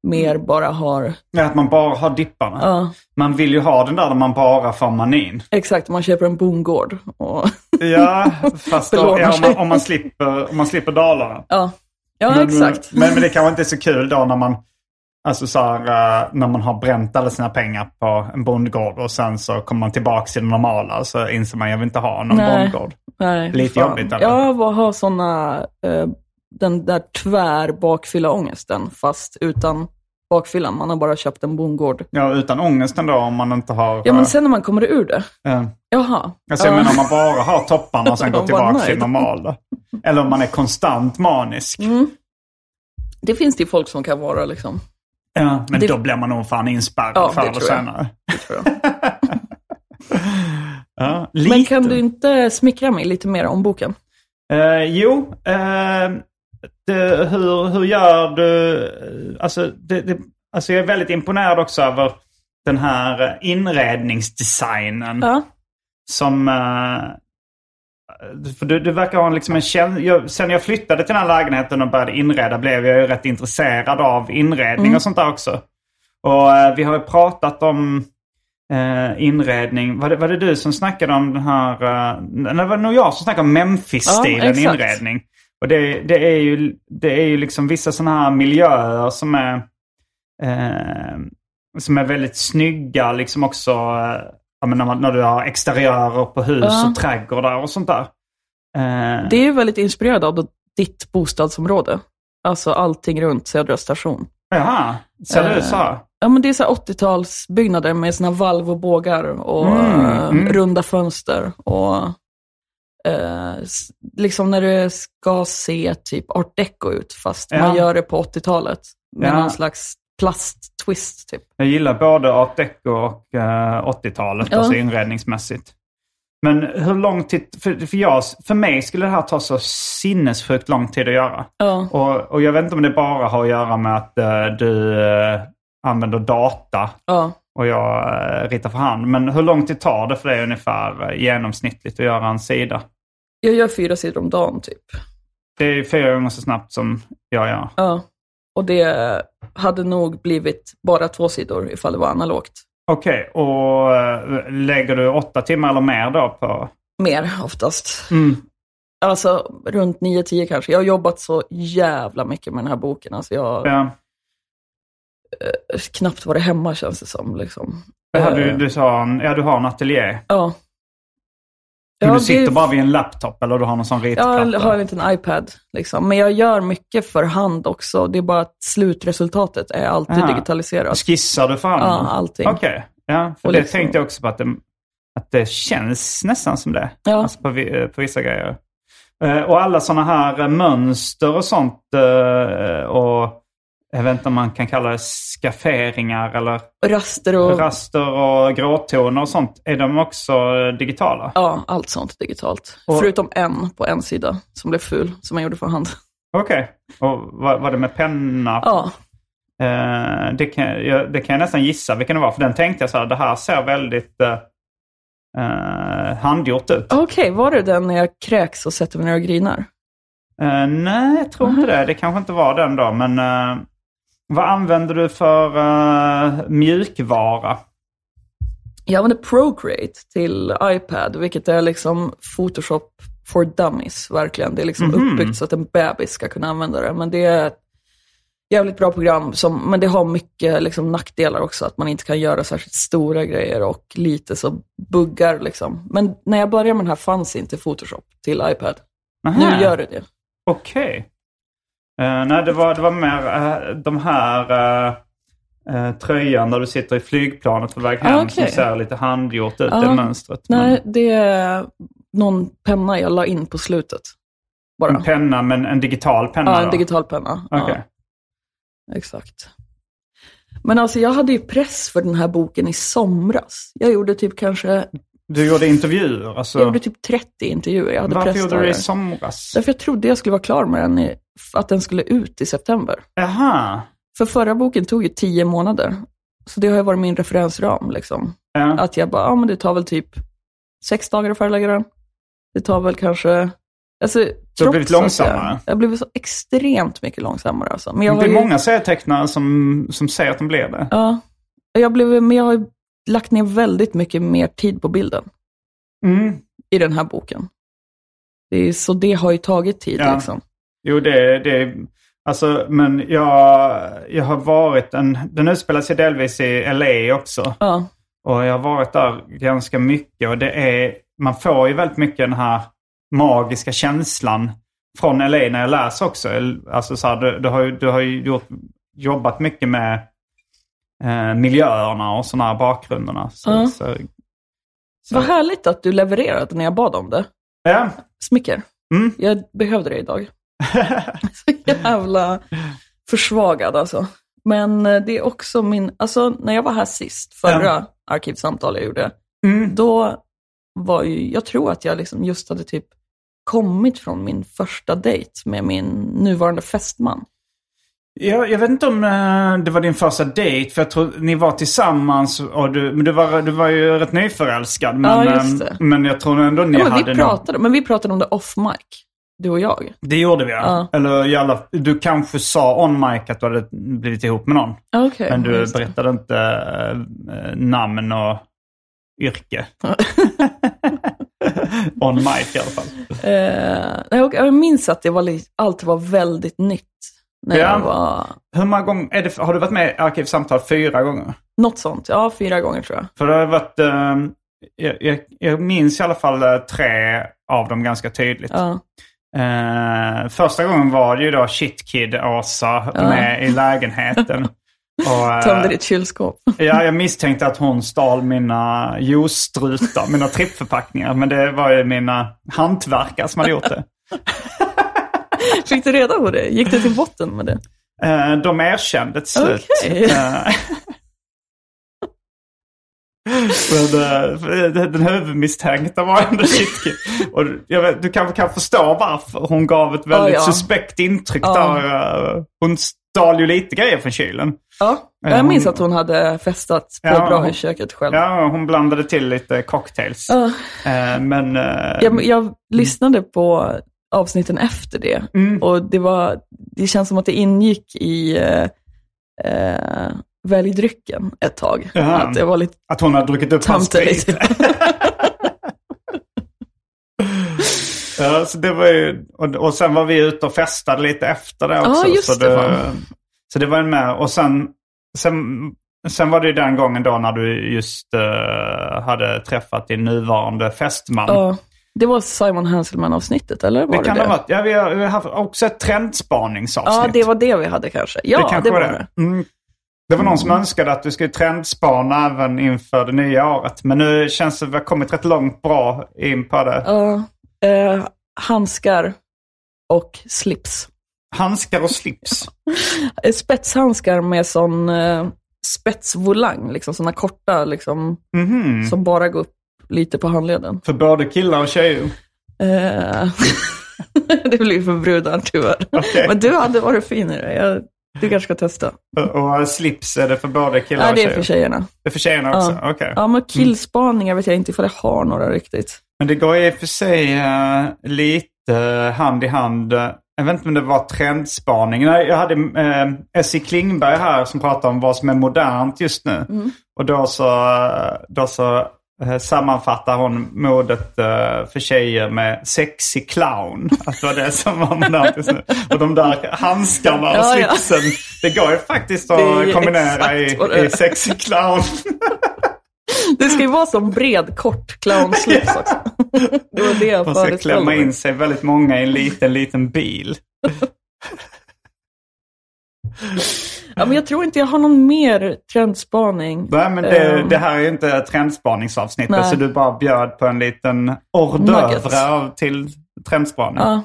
B: mer bara har,
A: Ja, att man bara har dipparna.
B: ja
A: Man vill ju ha den där där man bara får manin.
B: exakt, man köper en bondgård. Och,
A: Ja, fast då, ja, om, man, om, man slipper, om man slipper dalarna.
B: ja, ja
A: men,
B: exakt.
A: Men, men det kanske inte är så kul då när man, alltså så här, eh, när man har bränt alla sina pengar på en bondgård och sen så kommer man tillbaka till det normala så inser man jag vill inte ha någon
B: Nej.
A: bondgård.
B: Nej,
A: Lite
B: fan.
A: jobbigt, eller?
B: Ja, vad har sådana eh, den där tvär bakfylla ångesten fast utan bakfyllan. Man har bara köpt en bondgård.
A: Ja, utan ångesten då om man inte har...
B: Ja, men sen när man kommer ur det.
A: eh,
B: Jaha.
A: Alltså jag
B: Ja.
A: menar om man bara har topparna och sen går tillbaka till normal. Eller om man är konstant manisk.
B: Mm. Det finns det ju folk som kan vara liksom.
A: Ja, men
B: Det-
A: då blir man nog fan inspärrad
B: Ja,
A: förr eller senare.
B: Det tror jag.
A: Ja.
B: Men kan du inte smickra mig lite mer om boken?
A: Eh, jo, eh, det, hur, hur gör du... Alltså, det, det, alltså jag är väldigt imponerad också över den här inredningsdesignen.
B: Ja.
A: Som... eh, för du, du verkar ha liksom en känsla... Sen jag flyttade till den här lägenheten och började inreda blev jag ju rätt intresserad av inredning
B: Mm.
A: och sånt där också. Och eh, vi har ju pratat om eh, inredning. Var det, var det du som snackade om den här... Uh, nej, det var nog jag som snackade om
B: Ja,
A: Memphis-stilen
B: exakt.
A: inredning. Och det, det, är ju, det är ju liksom vissa sådana här miljöer som är... Eh, som är väldigt snygga liksom också. Eh, ja, men när, man, när du har exteriörer på hus
B: Ja.
A: och trädgårdar och sånt där. Eh,
B: Det är ju väldigt inspirerad av ditt bostadsområde. Alltså allting runt Södra station.
A: Jaha, ser det
B: Eh,
A: ut så? här?
B: Ja, men det är så här 80-talsbyggnader med sina valv och bågar och
A: Mm,
B: eh,
A: mm.
B: runda fönster. Och eh, liksom när det ska se typ art deco ut, fast
A: Ja.
B: man gör det på 80-talet. Med
A: Ja.
B: någon slags plasttwist typ.
A: Jag gillar både art deco och eh, 80-talet,
B: Ja.
A: alltså inredningsmässigt. Men hur lång tid, för, för, jag, för mig skulle det här ta så sinnessjukt lång tid att göra.
B: Ja.
A: Och, och jag vet inte om det bara har att göra med att eh, du eh, använder data
B: Ja.
A: och jag eh, ritar för hand. Men hur lång tid tar det för dig ungefär genomsnittligt att göra en sida?
B: Jag gör fyra sidor om dagen typ.
A: Det är fyra gånger så snabbt som jag gör.
B: Ja. Och det hade nog blivit bara två sidor ifall det var analogt.
A: Okej, och eh, lägger du åtta timmar eller mer då på...
B: Mer oftast.
A: Mm.
B: Alltså runt 9-10 kanske. Jag har jobbat så jävla mycket med den här boken. Alltså jag
A: Ja.
B: knappt varit hemma känns det som. Liksom.
A: Du,
B: Eh,
A: du sa en, ja, du har en ateljé.
B: Ja.
A: Men
B: Ja,
A: du sitter
B: det-
A: bara vid en laptop eller du har någon sån ritplatta?
B: Jag har en liten iPad. Liksom. Men jag gör mycket för hand också. Det är bara att slutresultatet är alltid
A: Aha.
B: digitaliserat.
A: Skissar du för hand?
B: Ja, allting.
A: Okej, ja. För
B: Och
A: det
B: liksom-
A: tänkte jag också på att det, att det känns nästan som det.
B: Ja.
A: Alltså på, vi- på vissa grejer. Eh, Och alla sådana här eh, mönster och sånt eh, och jag vet inte om man kan kalla det skafferingar eller
B: Raster och
A: raster och gråtoner och sånt. Är de också digitala?
B: ja, allt sånt digitalt.
A: Och-
B: Förutom en på en sida som blev ful, som jag gjorde för hand.
A: Okej. Och var, var det med penna?
B: Ja,
A: Eh, det, kan, jag, det kan jag nästan gissa vilken det var. För den tänkte jag så här, det här ser väldigt eh, eh, handgjort ut.
B: okej. var det den när jag kräks och sätter mig ner och grinar?
A: Eh, nej, jag tror inte det. Det kanske inte var den då. Men eh, vad använder du för eh, mjukvara?
B: Jag använder Procreate till iPad, vilket är liksom Photoshop for dummies, verkligen. Det är liksom
A: Mhm.
B: uppbyggt så att en bebis ska kunna använda det. Men det är ett jävligt bra program, som, men det har mycket liksom, nackdelar också. Att man inte kan göra särskilt stora grejer och lite så buggar liksom. Men när jag började med den här fanns inte Photoshop till iPad.
A: Aha.
B: Nu gör det det.
A: Okej. Eh, nej, det var, det var mer eh, de här uh, uh, tröjan där du sitter i flygplanet på väg hem
B: Ah, okej.
A: som ser lite handgjort ut,
B: Ja.
A: det mönstret.
B: Nej, det är någon penna jag la in på slutet.
A: Men,
B: Bara.
A: en penna, men en digital penna
B: Ja,
A: då?
B: en digital penna. Ja, exakt. Men alltså jag hade ju press för den här boken i somras. Jag gjorde typ kanske,
A: Du gjorde intervjuer? Alltså,
B: jag gjorde typ 30 intervjuer. Jag hade
A: varför gjorde du det i somras?
B: Därför jag trodde jag skulle vara klar med den, i, att den skulle ut i september.
A: Jaha.
B: För förra boken tog ju 10 månader. Så det har ju varit min referensram liksom.
A: Ja.
B: Att jag bara, ja men det tar väl typ sex dagar att färdiglägga den. Det tar väl kanske, alltså
A: Du har blivit långsammare?
B: Jag, jag har blivit så extremt mycket långsammare alltså. Men jag
A: det är
B: ju,
A: många serietecknare som, som säger att de blir det.
B: Ja, jag blev, men jag har lagt ner väldigt mycket mer tid på bilden
A: Mm.
B: i den här boken. Det är, så det har ju tagit tid
A: Ja.
B: liksom.
A: Jo, det, det Alltså, men jag, jag har varit en... Den utspelar sig delvis i LA också.
B: Ja,
A: Och jag har varit där ganska mycket och det är... Man får ju väldigt mycket den här magiska känslan från LA när jag läser också. Alltså så här, du, du, har ju, du har ju gjort, jobbat mycket med eh, miljöerna och sådana här bakgrunderna. Så,
B: Ja.
A: så, så.
B: Vad härligt att du levererade när jag bad om det.
A: Ja.
B: Smicker.
A: Mm.
B: Jag behövde det idag. Så jävla försvagad alltså. Men eh, det är också min, alltså när jag var här sist, förra arkivsamtal jag gjorde,
A: Mm.
B: då var ju, jag tror att jag liksom just hade typ kommit från min första dejt med min nuvarande fästman.
A: Jag, jag vet inte om eh, det var din första dejt, för jag tror ni var tillsammans. Och du, men du var, du var ju rätt nyförälskad. Men,
B: Ja, just
A: eh,
B: det.
A: men jag tror ändå ni
B: Ja, men
A: hade
B: vi pratade, men vi pratade om det off mic, du och jag.
A: Det gjorde vi ja.
B: Ja.
A: Eller i alla, du kanske sa on mic att du hade blivit ihop med någon.
B: Okej,
A: men du
B: just det.
A: berättade inte eh, namn och yrke. on mic i alla fall.
B: Eh, jag, jag minns att det var, allt var väldigt nytt. När
A: Ja.
B: jag var,
A: Hur många gånger, det, har du varit med i Arkivsamtal fyra gånger?
B: något sånt, ja fyra gånger tror jag.
A: För det har varit, eh, jag, jag, jag minns i alla fall eh, tre av dem ganska tydligt.
B: Ja.
A: Eh, första gången var det ju då Shit Kid Åsa
B: Ja.
A: med i lägenheten. Och, eh,
B: Tömde ditt kylskåp.
A: Ja, jag misstänkte att hon stal mina juicestrutar, mina trippförpackningar. Men det var ju mina hantverkare som hade gjort det.
B: Fick du reda på det? Gick du till botten med det?
A: Eh, De erkände till slut.
B: Okej.
A: Eh, Men, eh, den huvudmisstänkta var ändå Shitkid. Och vet, du kanske kan förstå varför hon gav ett väldigt
B: Ja, ja.
A: suspekt intryck
B: Ja.
A: där. Hon stal ju lite grejer från kylen.
B: Ja, jag minns
A: hon-
B: att hon hade festat på
A: Ja,
B: bra i köket själv.
A: Ja, hon blandade till lite cocktails. Eh, Men...
B: Jag, jag lyssnade på avsnitten efter det
A: Mm.
B: och det, var, det känns som att det ingick i eh, eh, Välj drycken ett tag.
A: Jaha.
B: Att det var lite
A: Att hon har druckit upp hans sprit. ja, så det var ju, och, och sen var vi ute och festade lite efter det också.
B: Ja,
A: så
B: det, fan.
A: Så det var ju med. Och sen, sen, sen var det ju den gången då när du just eh, hade träffat din nuvarande fästman.
B: Ja, det var Simon Hanselman-avsnittet, eller var
A: det
B: det
A: kan
B: det?
A: ha varit. Ja, vi har, vi har haft också ett trendspaningsavsnitt.
B: Ja, det var det vi hade kanske. Ja, det,
A: kanske
B: var
A: var
B: det.
A: Mm. Det var någon som önskade att du skulle trendspana även inför det nya året. Men nu känns det att vi har kommit rätt långt bra in på det.
B: Ja, eh, handskar och slips.
A: Handskar och slips.
B: Eh, Spetshandskar med sån eh, spetsvolang, liksom sådana korta, liksom,
A: Mhm.
B: som bara går upp lite på handleden.
A: För både killar och tjejer.
B: Eh, det blir för brudar tyvärr.
A: Okej.
B: Men du hade varit finare. Jag, du kanske ska testa.
A: Och slips är det för både killar
B: Nej,
A: och
B: det
A: tjejer?
B: är för tjejerna.
A: Det är för tjejerna också?
B: Ja.
A: Okej.
B: Ja, men killspaningar vet jag inte ifall jag har några riktigt.
A: Men det går i och för sig eh, lite hand i hand. Jag vet inte om det var trendspaning. Nej, jag hade uh, Essie Klingberg här som pratade om vad som är modernt just nu. Och då så, då så sammanfattar hon modet eh, för tjejer med sexy clown. Att det var det som var modernt. Och de där handskarna och
B: Ja, ja.
A: slipsen. Det går ju faktiskt att kombinera i, i sexy clown.
B: Det ska ju vara som bred, kort clownslips också. Det var det jag
A: Man ska klämma in sig väldigt många i en liten, liten bil.
B: Ja, men jag tror inte jag har någon mer trendspaning.
A: Nej, men det,
B: Ehm,
A: det här är ju inte trendspaningsavsnittet,
B: Nej.
A: så du bara bjöd på en liten hors d'oeuvre till trendspaning.
B: Ja,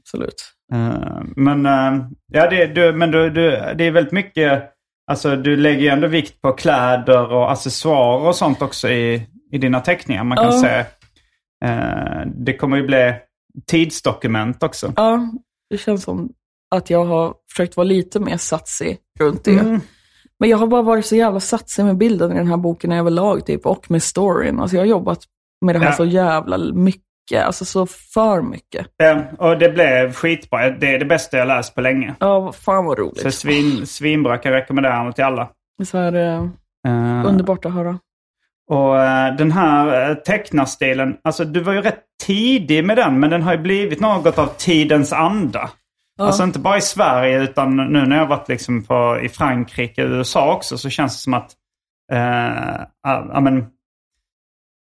B: absolut.
A: Eh, men eh, ja, det, du, men du, du, det är väldigt mycket, alltså du lägger ju ändå vikt på kläder och accessoarer och sånt också i, i dina teckningar. Man kan säga, eh, det kommer ju bli tidsdokument också.
B: Ja, det känns som att jag har försökt vara lite mer satsig runt det.
A: Mm.
B: Men jag har bara varit så jävla satsig med bilden i den här boken överlag typ, och med storyn. Alltså jag har jobbat med det här
A: Ja.
B: så jävla mycket, alltså så för mycket.
A: Ja, och det blev skitbra. Det är det bästa jag läst på länge.
B: Ja, fan vad roligt.
A: Så svin, svinbra, jag kan rekommendera den till alla.
B: Så här, Eh, underbart att höra.
A: Och eh, den här uh, tecknarstilen, alltså du var ju rätt tidig med den, men den har ju blivit något av tidens anda.
B: Ja.
A: Alltså inte bara i Sverige, utan nu när jag varit liksom på, i Frankrike och USA också, så känns det som att, eh, ja, ja, men,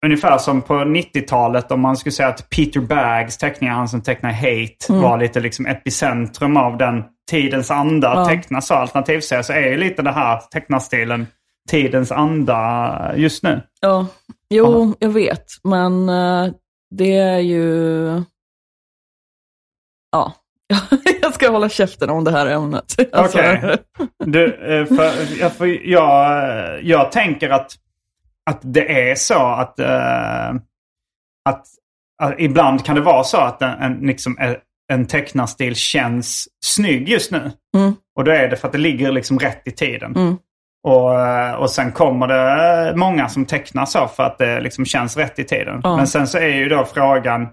A: ungefär som på 90-talet om man skulle säga att Peter Baggs teckningar, han som tecknar Hate,
B: Mm.
A: var lite liksom epicentrum av den tidens anda
B: Ja.
A: teckna så alternativserie. Så är ju lite det här tecknarstilen tidens anda just nu.
B: Ja, jo, jag vet. Men eh, det är ju... Ja, jag ska hålla käften om det här ämnet. Alltså,
A: Okej. Du, eh, för, jag, för jag, eh, jag tänker att, att det är så att, eh, att, att ibland kan det vara så att en, en, liksom, en- tecknarstil känns snygg just nu.
B: Mm.
A: Och då är det för att det ligger liksom rätt i tiden.
B: Mm.
A: Och, och sen kommer det många som tecknar så för att det liksom känns rätt i tiden.
B: Ja.
A: Men sen så är ju då frågan,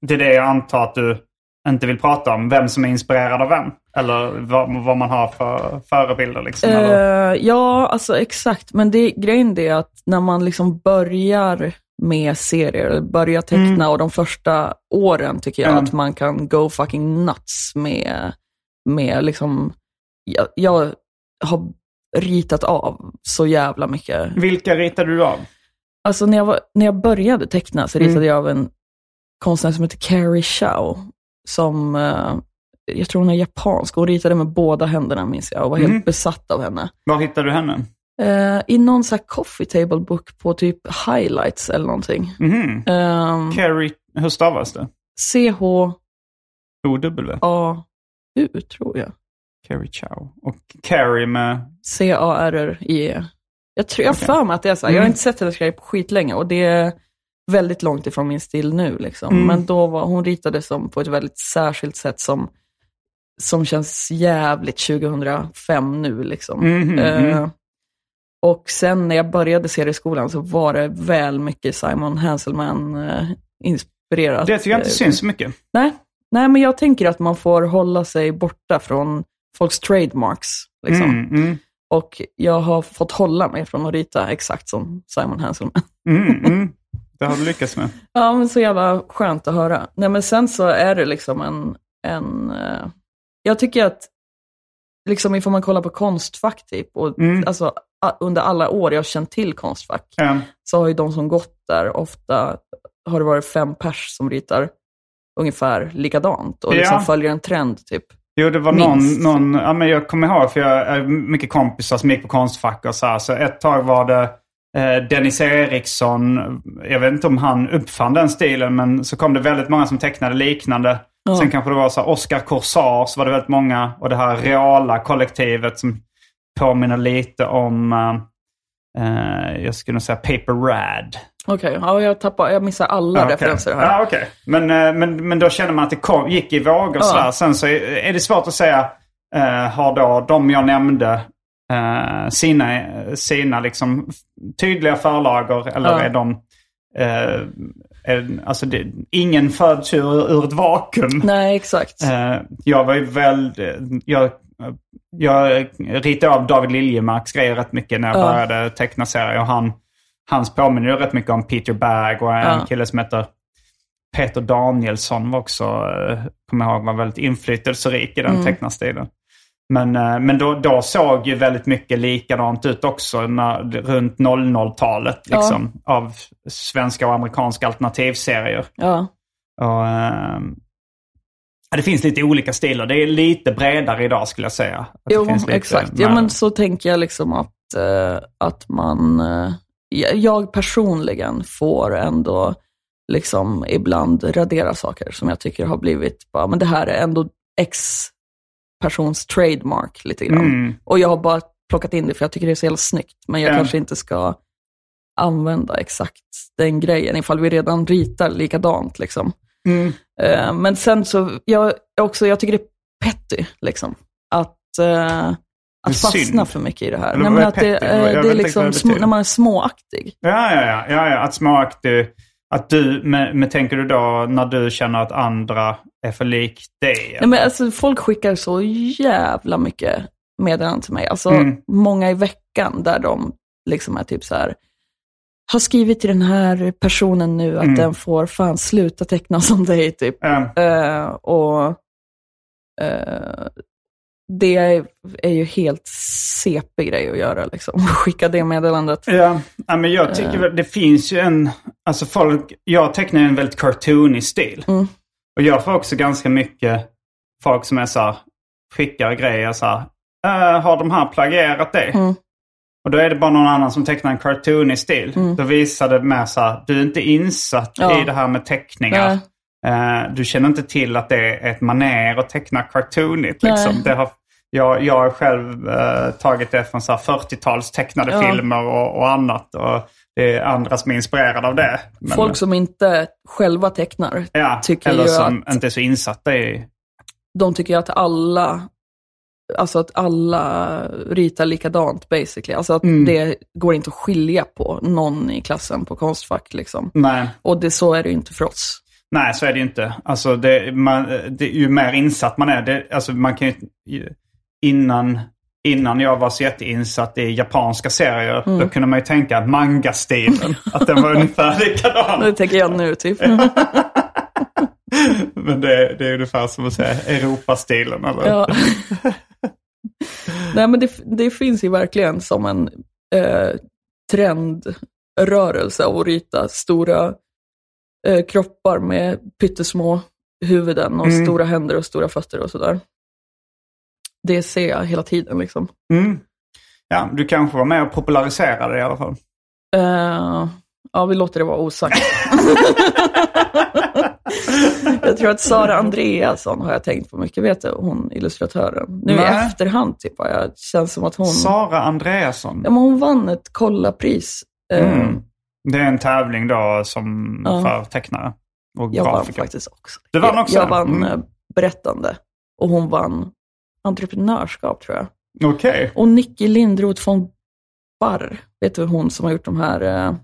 A: det är det jag antar att du inte vill prata om, vem som är inspirerad av vem. Eller vad, vad man har för förebilder liksom.
B: Eh, ja, alltså exakt. Men det, grejen är att när man liksom börjar med serier, eller börjar teckna och de första åren tycker jag
A: Mm.
B: att man kan go fucking nuts med, med liksom, jag, jag har ritat av så jävla mycket.
A: Vilka ritade du av?
B: Alltså när jag, var, när jag började teckna så ritade
A: Mm.
B: jag av en konstnär som heter Carrie Chow. Som, eh, jag tror hon är japansk. Hon ritade med båda händerna minns jag och var helt
A: Mm.
B: besatt av henne.
A: Var hittade du henne?
B: Eh, I någon så coffee table book på typ highlights eller någonting.
A: Mhm.
B: Um,
A: Carrie, hur stavas det?
B: C-H-A-U
A: O-W?
B: tror jag.
A: Carrie Chow. Och Carrie med...
B: C-A-R-R-I-E. Jag tror jag
A: Okej.
B: för mig att det är så här. Jag har
A: Mm.
B: inte sett hennes grejer på skitlänge och det är väldigt långt ifrån min stil nu. Liksom.
A: Mm.
B: Men då var hon ritade som på ett väldigt särskilt sätt som, som känns jävligt 2005 nu. Liksom. Eh,
A: mm.
B: och sen när jag började serieskolan så var det väl mycket Simon Hanselman eh.
A: Det tycker jag inte
B: Eh,
A: syns så mycket.
B: Nej. Nej, men jag tänker att man får hålla sig borta från folks trademarks. Liksom.
A: Mm, mm,
B: Och jag har fått hålla mig från att rita exakt som Simon Hanselman.
A: mm, mm. Det har du lyckats med.
B: Ja, men så jävla skönt att höra. Nej, men sen så är det liksom en... en eh, jag tycker att, liksom ifall man kollar på Konstfack typ, och
A: Mm.
B: alltså under alla år jag har känt till Konstfack,
A: Ja.
B: så har ju de som gått där ofta, har det varit fem pers som ritar ungefär likadant och liksom
A: Ja.
B: följer en trend typ.
A: Jo, det var någon,
B: Minst.
A: någon ja, men jag kommer ihåg för jag har mycket kompisar som gick på Konstfack och så här. Så ett tag var det Dennis Eriksson. Jag vet inte om han uppfann den stilen, men så kom det väldigt många som tecknade liknande.
B: Ja.
A: Sen kanske det var så Oscar Corsar, så var det väldigt många. Och det här reala kollektivet som påminner lite om, eh, eh, jag skulle nog säga Paper Rad.
B: Okej, ja, jag, tappar, jag missar alla
A: okej.
B: referenser här.
A: Ja, okej. Men, eh, men, men då känner man att det kom, gick i vågor
B: Ja.
A: Sen så är, är det svårt att säga, eh, har då de jag nämnde eh, sina, sina liksom tydliga förlagor eller
B: Ja.
A: är de... Eh, är, alltså det, ingen föds ur, ur ett vakuum.
B: Nej, exakt.
A: Eh, jag var ju väldigt... Jag, jag ritade av David Liljemarks grejer rätt mycket när jag
B: Ja.
A: började teckna serier. Och han, hans påminner ju rätt mycket om Peter Bagg och en
B: Ja.
A: kille som heter Peter Danielsson var också, eh, kommer jag ihåg, var väldigt inflytelserik i den
B: Mm.
A: tecknarstilen. Men, eh, men då, då såg ju väldigt mycket likadant ut också när, runt 00-talet.
B: Ja.
A: Liksom, Av svenska och amerikanska alternativserier.
B: Ja.
A: Och, ja, det finns lite olika stilar. Det är lite bredare idag skulle jag säga.
B: Jo, exakt. Ja,
A: mer-
B: men så tänker jag liksom att, eh, att man, jag- jag personligen får ändå liksom ibland radera saker som jag tycker har blivit, bara, men det här är ändå X persons trademark lite grann.
A: Mm.
B: Och jag har bara plockat in det för jag tycker det är så jävla snyggt, men jag
A: Ja.
B: kanske inte ska använda exakt den grejen ifall vi redan ritar likadant. Liksom.
A: Mm.
B: Eh, men sen så, jag, också, jag tycker det är petty, liksom. Att, eh, att fastna
A: synd.
B: för mycket i det här.
A: Eller
B: Nej, men att det,
A: petty? vet
B: det är liksom
A: det
B: sm-
A: betyder.
B: när man är småaktig.
A: Ja, ja, ja. ja, ja. Att småaktig. Att du, men, men tänker du då när du känner att andra är för lik dig?
B: Nej, men alltså, folk skickar så jävla mycket meddelanden till mig. Alltså
A: Mm.
B: många i veckan där de liksom är typ så här, har skrivit till den här personen nu att
A: Mm.
B: den får fan sluta teckna som dig typ.
A: Ja.
B: Eh, och eh, det är, ju helt CP grej att göra liksom. Skicka det meddelandet.
A: Ja, ja men jag tycker väl, det finns ju en... Alltså folk, jag tecknar en väldigt cartoonig stil. Och jag får också ganska mycket folk som är så här, skickar grejer så här. "Äh, har de här plagierat det? Och då är det bara någon annan som tecknar en cartoonig stil. Då visar det mer så här, du är inte insatt
B: Ja.
A: i det här med teckningar. Eh, du känner inte till att det är ett maner att teckna cartoonigt. Liksom.
B: Nej.
A: Det har, jag, jag har själv eh, tagit det från så här 40-tals tecknade
B: Ja.
A: filmer och, och annat. Och det är andra som är inspirerade av det. Men-
B: Folk som inte själva tecknar
A: ja,
B: tycker
A: eller
B: ju
A: som
B: att
A: inte är så insatta i...
B: de tycker att alla, alltså att alla ritar likadant basically. Alltså att det går inte att skilja på någon i klassen på Konstfack liksom.
A: Nej.
B: Och det, så är det ju inte för oss.
A: Nej, så är det ju inte. Alltså, det, man, det, ju mer insatt man är, det, alltså man kan ju, innan, innan jag var så jätteinsatt i japanska serier,
B: Mm.
A: då kunde man ju tänka att manga-stilen, att den var ungefär likadan.
B: Det tänker jag nu typ.
A: Men det, det är ungefär som att säga Europastilen. Eller?
B: Ja. Nej men det, det finns ju verkligen som en eh, trendrörelse av att rita stora eh, kroppar med pyttesmå huvuden och
A: Mm.
B: stora händer och stora fötter och sådär. Det ser jag hela tiden liksom.
A: Mm. Ja, du kanske var med och populariserade det i alla fall.
B: Eh, ja, vi låter det vara osagt. jag tror att Sara Andreasson har jag tänkt på mycket, vet du, hon illustratören. Nu i
A: Nej.
B: efterhand typ, jag känns som att hon...
A: Sara Andreasson.
B: Ja, men hon vann ett kollapris. Eh,
A: Mm. Det är en tävling då som
B: Ja.
A: för tecknare och
B: Jag vann
A: grafiker.
B: faktiskt också.
A: Du vann
B: Jag-
A: också?
B: Jag vann
A: Mm.
B: eh, berättande och hon vann entreprenörskap tror jag.
A: Okej.
B: Och Nicky Lindroth von Barr, vet du hon som har gjort de här eh,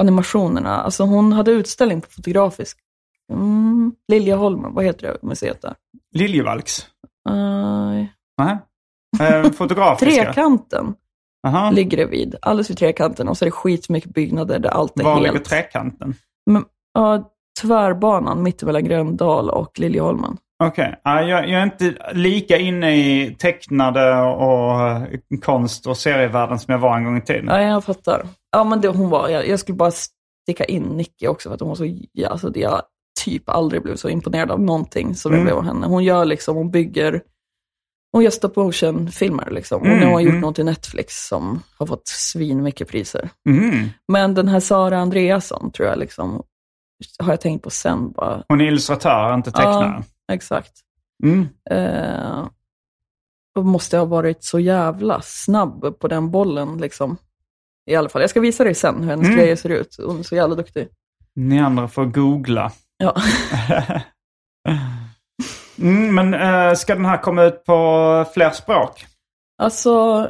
B: animationerna? Alltså hon hade utställning på Fotografisk. Mm, Liljeholmen, vad heter det museet där?
A: Liljevalchs?
B: Uh,
A: Nej. Eh, fotografiska?
B: trekanten
A: Aha.
B: ligger det vid, alldeles vid trekanten. Och så är det skitmycket byggnader där allt är
A: Var
B: helt...
A: ligger trekanten?
B: Men, ja, tvärbanan mittemellan Gröndal och Liljeholmen.
A: Okej. Ja, jag, jag är inte lika inne i tecknade och konst och serievärlden som jag var en gång i tiden.
B: Ja, jag fattar. Ja, men det hon var, jag, jag skulle bara sticka in Nicky också för att hon var så, ja, alltså det jag typ aldrig blev så imponerad av någonting som jag
A: Mm.
B: blev av henne. Hon gör liksom, hon bygger, hon gör stop motion-filmer liksom. Och nu
A: Mm,
B: har hon gjort
A: mm.
B: något till Netflix som har fått svin mycket priser.
A: Mm.
B: Men den här Sara Andreasson tror jag liksom, har jag tänkt på sen bara.
A: Hon är illustratör, inte tecknare.
B: Exakt.
A: Mm.
B: Eh, måste ha varit så jävla snabb på den bollen liksom. I alla fall, jag ska visa dig sen hur hennes
A: Mm.
B: grejer ser ut. Hon är så jävla duktig.
A: Ni andra får googla.
B: Ja.
A: Mm, men eh, ska den här komma ut på fler språk?
B: Alltså,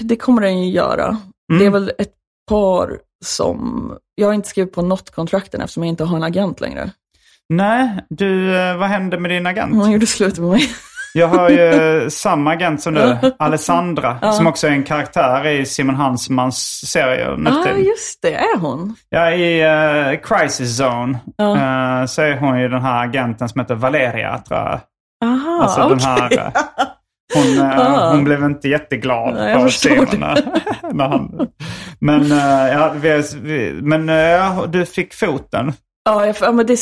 B: det kommer den ju göra.
A: Mm.
B: Det är väl ett par som, jag har inte skrivit på något kontrakten eftersom jag inte har en agent längre.
A: Nej, du, eh, vad hände med din agent?
B: Hon gjorde slut med mig.
A: Jag har ju samma agent som du, Alessandra,
B: Ja.
A: som också är en karaktär i Simon Hansmans serie
B: Ja, ah, just det, är hon?
A: Ja, i eh, Crisis Zone
B: Ja.
A: eh, så är hon ju den här agenten som heter Valeria, tror jag.
B: Aha,
A: Alltså den här... eh, Hon, eh,
B: Ah.
A: hon blev inte jätteglad
B: Nej,
A: på
B: det.
A: När, han, men eh, ja, vi, men eh, ja, du fick foten.
B: Ja, jag, ja, men det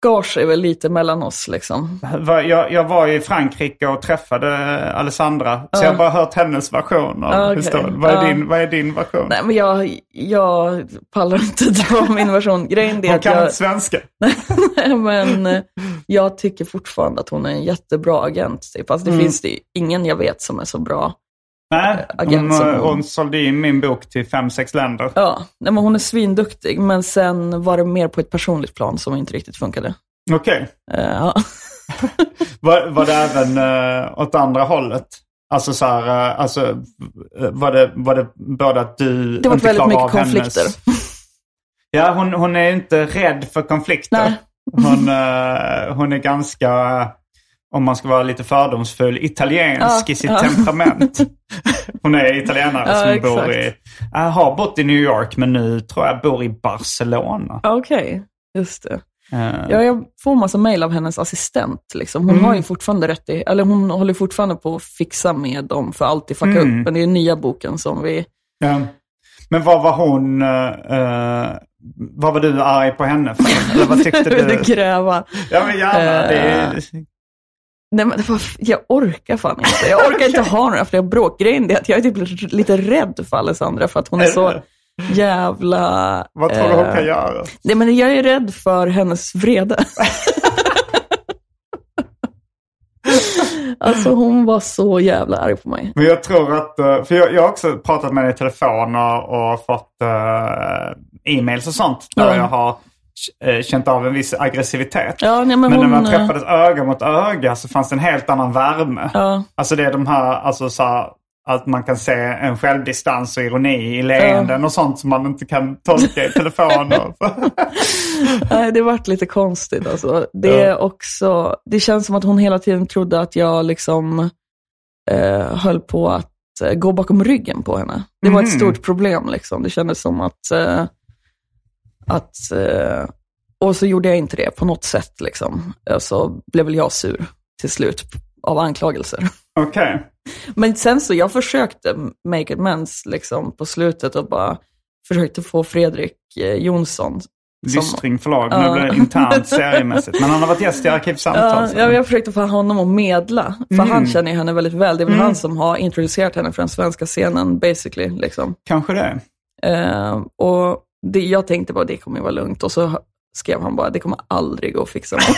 B: skar sig väl lite mellan oss liksom.
A: Jag, jag var i Frankrike och träffade Alessandra. Så
B: Ja.
A: jag har bara hört hennes version av historien. Vad är,
B: Ja.
A: din, vad är din version?
B: Nej, men jag, jag pallar inte dra min version. Grejen är
A: Hon
B: att
A: kan
B: jag...
A: inte svenska.
B: Nej, men eh, jag tycker fortfarande att hon är en jättebra agent. Typ. Fast det
A: Mm.
B: finns det ingen jag vet som är så bra.
A: Nej, hon, eh,
B: hon.
A: hon sålde in min bok till fem, sex länder.
B: Ja, men hon är svinduktig. Men sen var det mer på ett personligt plan som inte riktigt funkade.
A: Okej.
B: Eh, ja.
A: Var, var det även uh, åt andra hållet? Alltså så här, eh, alltså, var, det, var det både att du
B: Det var
A: inte
B: väldigt mycket
A: av hennes-
B: konflikter.
A: Ja, hon, hon är inte rädd för konflikter.
B: Nej.
A: Hon, eh, hon är ganska, om man ska vara lite fördomsfull, italiensk
B: Ja,
A: i sitt
B: ja.
A: temperament. Hon är italienare
B: Ja,
A: som bor
B: exakt.
A: i, jag har bott i New York men nu tror jag bor i Barcelona.
B: Okej, just det.
A: Eh,
B: Ja, jag får massa mejl av hennes assistent. Liksom. Hon
A: Mm.
B: har ju fortfarande rätt i, eller hon håller fortfarande på att fixa med dem för alltid fucka
A: Mm.
B: upp. Men det är nya boken som vi...
A: ja. Men vad var hon... eh, vad var du arg på henne för? Eller vad tyckte du?
B: gräva.
A: Ja men gärna. Det är,
B: Nej, men jag orkar fan inte. Jag orkar inte ha några fler bråk. Grejen är att jag är typ lite rädd för Alessandra för att hon är så jävla...
A: vad tror du hon
B: eh,
A: kan göra?
B: Nej, men jag är rädd för hennes vrede. alltså hon var så jävla arg på mig.
A: Men jag tror att, eh, för jag, jag har också pratat med henne i telefon och, och fått uh, e-mails och sånt där
B: Ja.
A: jag har känt av en viss aggressivitet.
B: Ja, nej, men
A: Men när
B: hon,
A: man
B: eh,
A: träffades öga mot öga så fanns det en helt annan värme.
B: Ja.
A: Alltså det är de här, alltså så här, att man kan se en självdistans och ironi i leenden och sånt som man inte kan tolka i telefon.
B: Nej, det vart lite konstigt alltså. Det är också, det känns som att hon hela tiden trodde att jag liksom eh, höll på att eh, gå bakom ryggen på henne. Det var ett
A: Mhm.
B: stort problem liksom. Det kändes som att, eh, att eh, och så gjorde jag inte det på något sätt liksom. Eh, Så blev väl jag sur till slut av anklagelser.
A: Okej.
B: Men sen så, jag försökte make amends liksom på slutet och bara försökte få Fredrik eh, Jonsson
A: Lystring förlag. Nu
B: Ja.
A: blir det internt seriemässigt. Men han har varit gäst i Arkivsamtal. Så-
B: ja, jag försökte få honom att medla. För
A: Mm.
B: han känner ju henne väldigt väl. Det är väl han som har introducerat henne för den svenska scenen, basically. Liksom.
A: Kanske det.
B: Eh, och det, jag tänkte bara, det kommer vara lugnt. Och så skrev han bara, det kommer aldrig gå att fixa.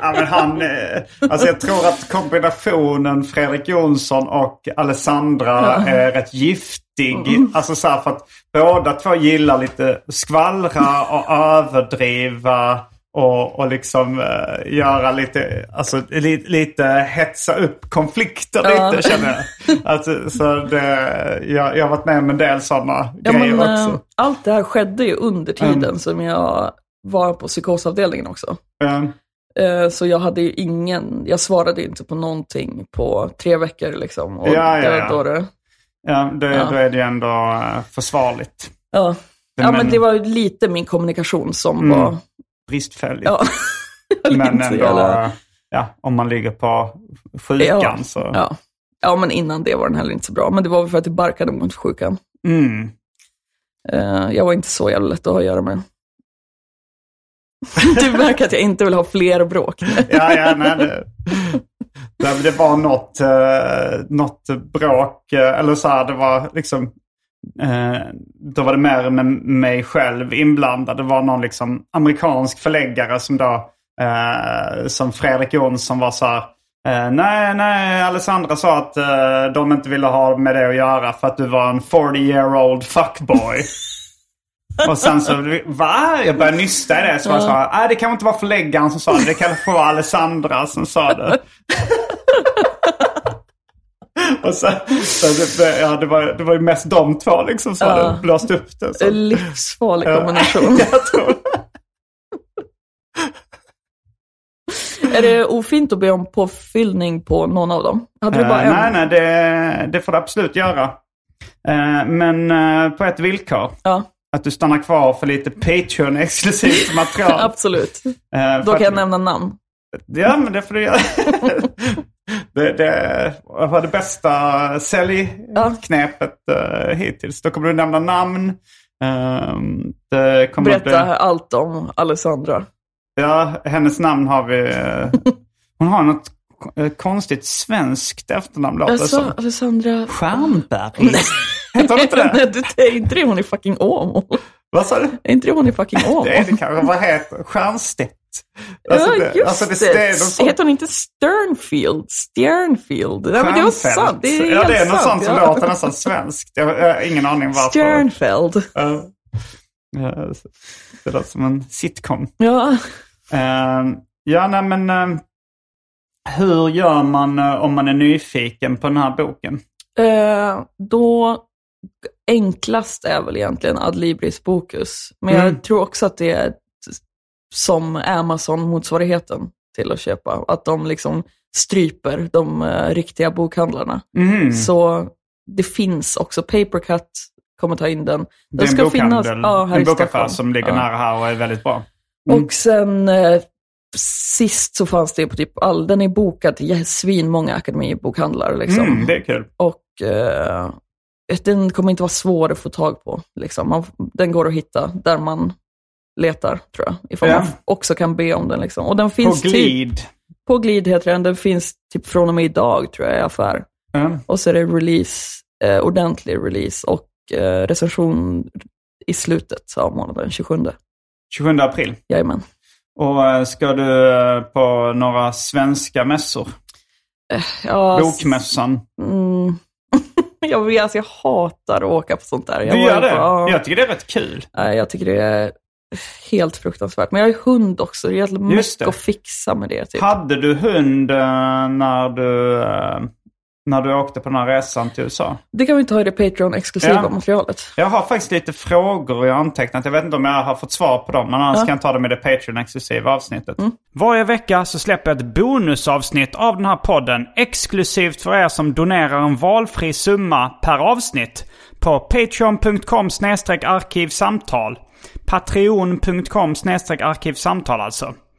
A: Ja, men han, eh, alltså jag tror att kombinationen Fredrik Jonsson och Alessandra är rätt giftig. Alltså så här för att båda två gillar lite skvallra och överdriva. Och, och liksom eh, göra lite, alltså li, lite hetsa upp konflikter
B: Ja.
A: lite känner jag. Alltså, så det, jag, jag har varit med om en del sådana
B: ja,
A: grejer
B: men, eh,
A: också.
B: allt det här skedde ju under tiden som jag var på psykosavdelningen också.
A: Eh,
B: Så jag hade ju ingen, jag svarade ju inte på någonting på tre veckor liksom. Och
A: Ja, ja,
B: det,
A: ja.
B: Då det,
A: ja, då,
B: Ja.
A: då är det ju ändå försvarligt.
B: ja. Ja, men det var ju lite min kommunikation som
A: Mm.
B: var...
A: Bristfälligt.
B: Ja.
A: Men ändå,
B: jävla-
A: ja, om man ligger på sjukan
B: Ja,
A: så...
B: ja. ja, men innan det var den heller inte så bra. Men det var väl för att det barkade mot sjukan.
A: Mm.
B: Eh, jag var inte så jävla lätt att ha att göra med. Du märker att jag inte vill ha fler bråk.
A: Ja, ja, nej, det, det, det var något, eh, något bråk, eh, eller så här, det var liksom... Eh, då var det mer med mig själv inblandad. Det var någon liksom amerikansk förläggare som då, eh, som Fredrik Jonsson var så här, eh, nej, nej, Alessandra sa att eh, de inte ville ha med det att göra för att du var en 40 year old fuckboy. Och sen så, va? Jag började nysta i det. Så var jag här, nej det kan inte vara förläggaren som sa det. Det kan få vara Alessandra som sa det. Och sen, så det, ja, det, var, det var ju mest de två liksom som
B: Ja.
A: blåst upp det. Så.
B: Livsfarlig kombination.
A: Jag tror
B: Är det ofint att be om påfyllning på någon av dem? Hade du bara
A: Eh,
B: en?
A: nej, nej, det, det får du absolut göra. Eh, men eh, på ett villkor.
B: Ja,
A: Att du stannar kvar för lite Patreon-exklusivt material.
B: absolut. Då kan
A: att-
B: jag nämna namn.
A: Ja, men det får du göra. Det, det var det bästa säljknepet uh, hittills. Då kommer du nämna namn. Kommer
B: Berätta
A: bli,
B: allt om Alessandra.
A: ja, hennes namn har vi. eh, hon har något eh, konstigt svenskt efternamn låter
B: Alltså,
A: som.
B: Alessandra...
A: Stjernberg. Heter hon inte det?
B: Nej, du, det är inte det hon är fucking Åmål.
A: Vad sa du?
B: Är inte det hon är fucking Åmål?
A: Det är det kanske. Vad heter Stjernstedt?
B: Ja,
A: det-
B: just
A: alltså,
B: det.
A: något sånt-
B: Heter hon inte Sternfield? Stjernfield? Nej, men det var sant. Det är
A: ja, det är något
B: sant.
A: sånt som
B: ja.
A: låter nästan svenskt. Jag, har ingen aning varför.
B: Sternfeld.
A: Ja. Ja, det låter som en sitcom.
B: Ja.
A: Ehm, ja, nej men ehm, hur gör man eh, om man är nyfiken på den här boken?
B: Eh, då enklast är väl egentligen Adlibris Bokus. Men
A: Mm.
B: jag tror också att det är som Amazon-motsvarigheten till att köpa. Att de liksom stryper de eh, riktiga bokhandlarna.
A: Mhm.
B: Så det finns också. Papercut kommer ta in den.
A: Det är en
B: ska
A: bokhandel,
B: finnas- ja, här
A: en bokaffär som ligger
B: Ja.
A: nära här och är väldigt bra.
B: Och sen eh, sist så fanns det på typ all, den är bokad till svinmånga akademibokhandlar liksom.
A: Mm, det är kul.
B: Och eh, den kommer inte vara svår att få tag på. Liksom. Man, den går att hitta där man letar, tror jag. Ifall
A: Ja.
B: man också kan be om den. Liksom. Och den finns
A: På glid.
B: Typ, på glid heter den. Den finns typ från och med idag, tror jag, i affär.
A: Ja.
B: Och så är det release, eh, ordentlig release och eh, recension i slutet av månaden, 27.
A: 27 april.
B: Jajamän.
A: Och eh, ska du eh, på några svenska mässor?
B: Ja,
A: Bokmässan.
B: Mm. jag vet, alltså jag hatar att åka på sånt där. Jag
A: Du gör det?
B: på- ja.
A: Jag tycker det är rätt kul.
B: Jag tycker det är helt fruktansvärt. Men jag har hund också. Det är mycket att fixa med det. Typ.
A: Hade du hund eh, när du, eh, när du åkte på den här resan till USA?
B: Det kan vi ta i det Patreon-exklusiva
A: Ja.
B: materialet.
A: Jag har faktiskt lite frågor jag har antecknat. Jag vet inte om jag har fått svar på dem. Men annars kan jag ta dem i det Patreon-exklusiva avsnittet. Varje vecka så släpper jag ett bonusavsnitt av den här podden. Exklusivt för er som donerar en valfri summa per avsnitt. På patreon.com arkivsamtal. Patreon.com arkivsamtal alltså.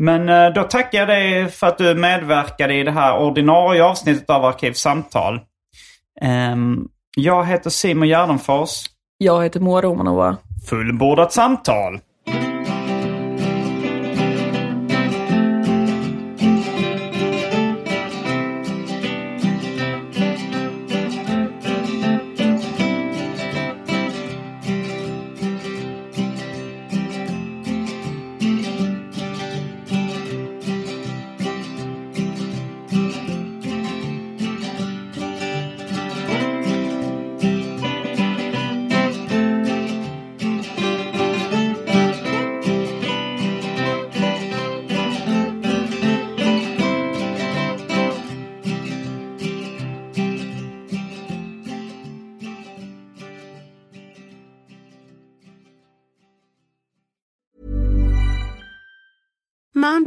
A: Men eh, då tackar jag dig för att du medverkade i det här ordinarie avsnittet av Arkivsamtal. Ehm, jag heter Simon Gärdenfors.
B: Jag heter Moa Romanova.
A: Fullbordat samtal.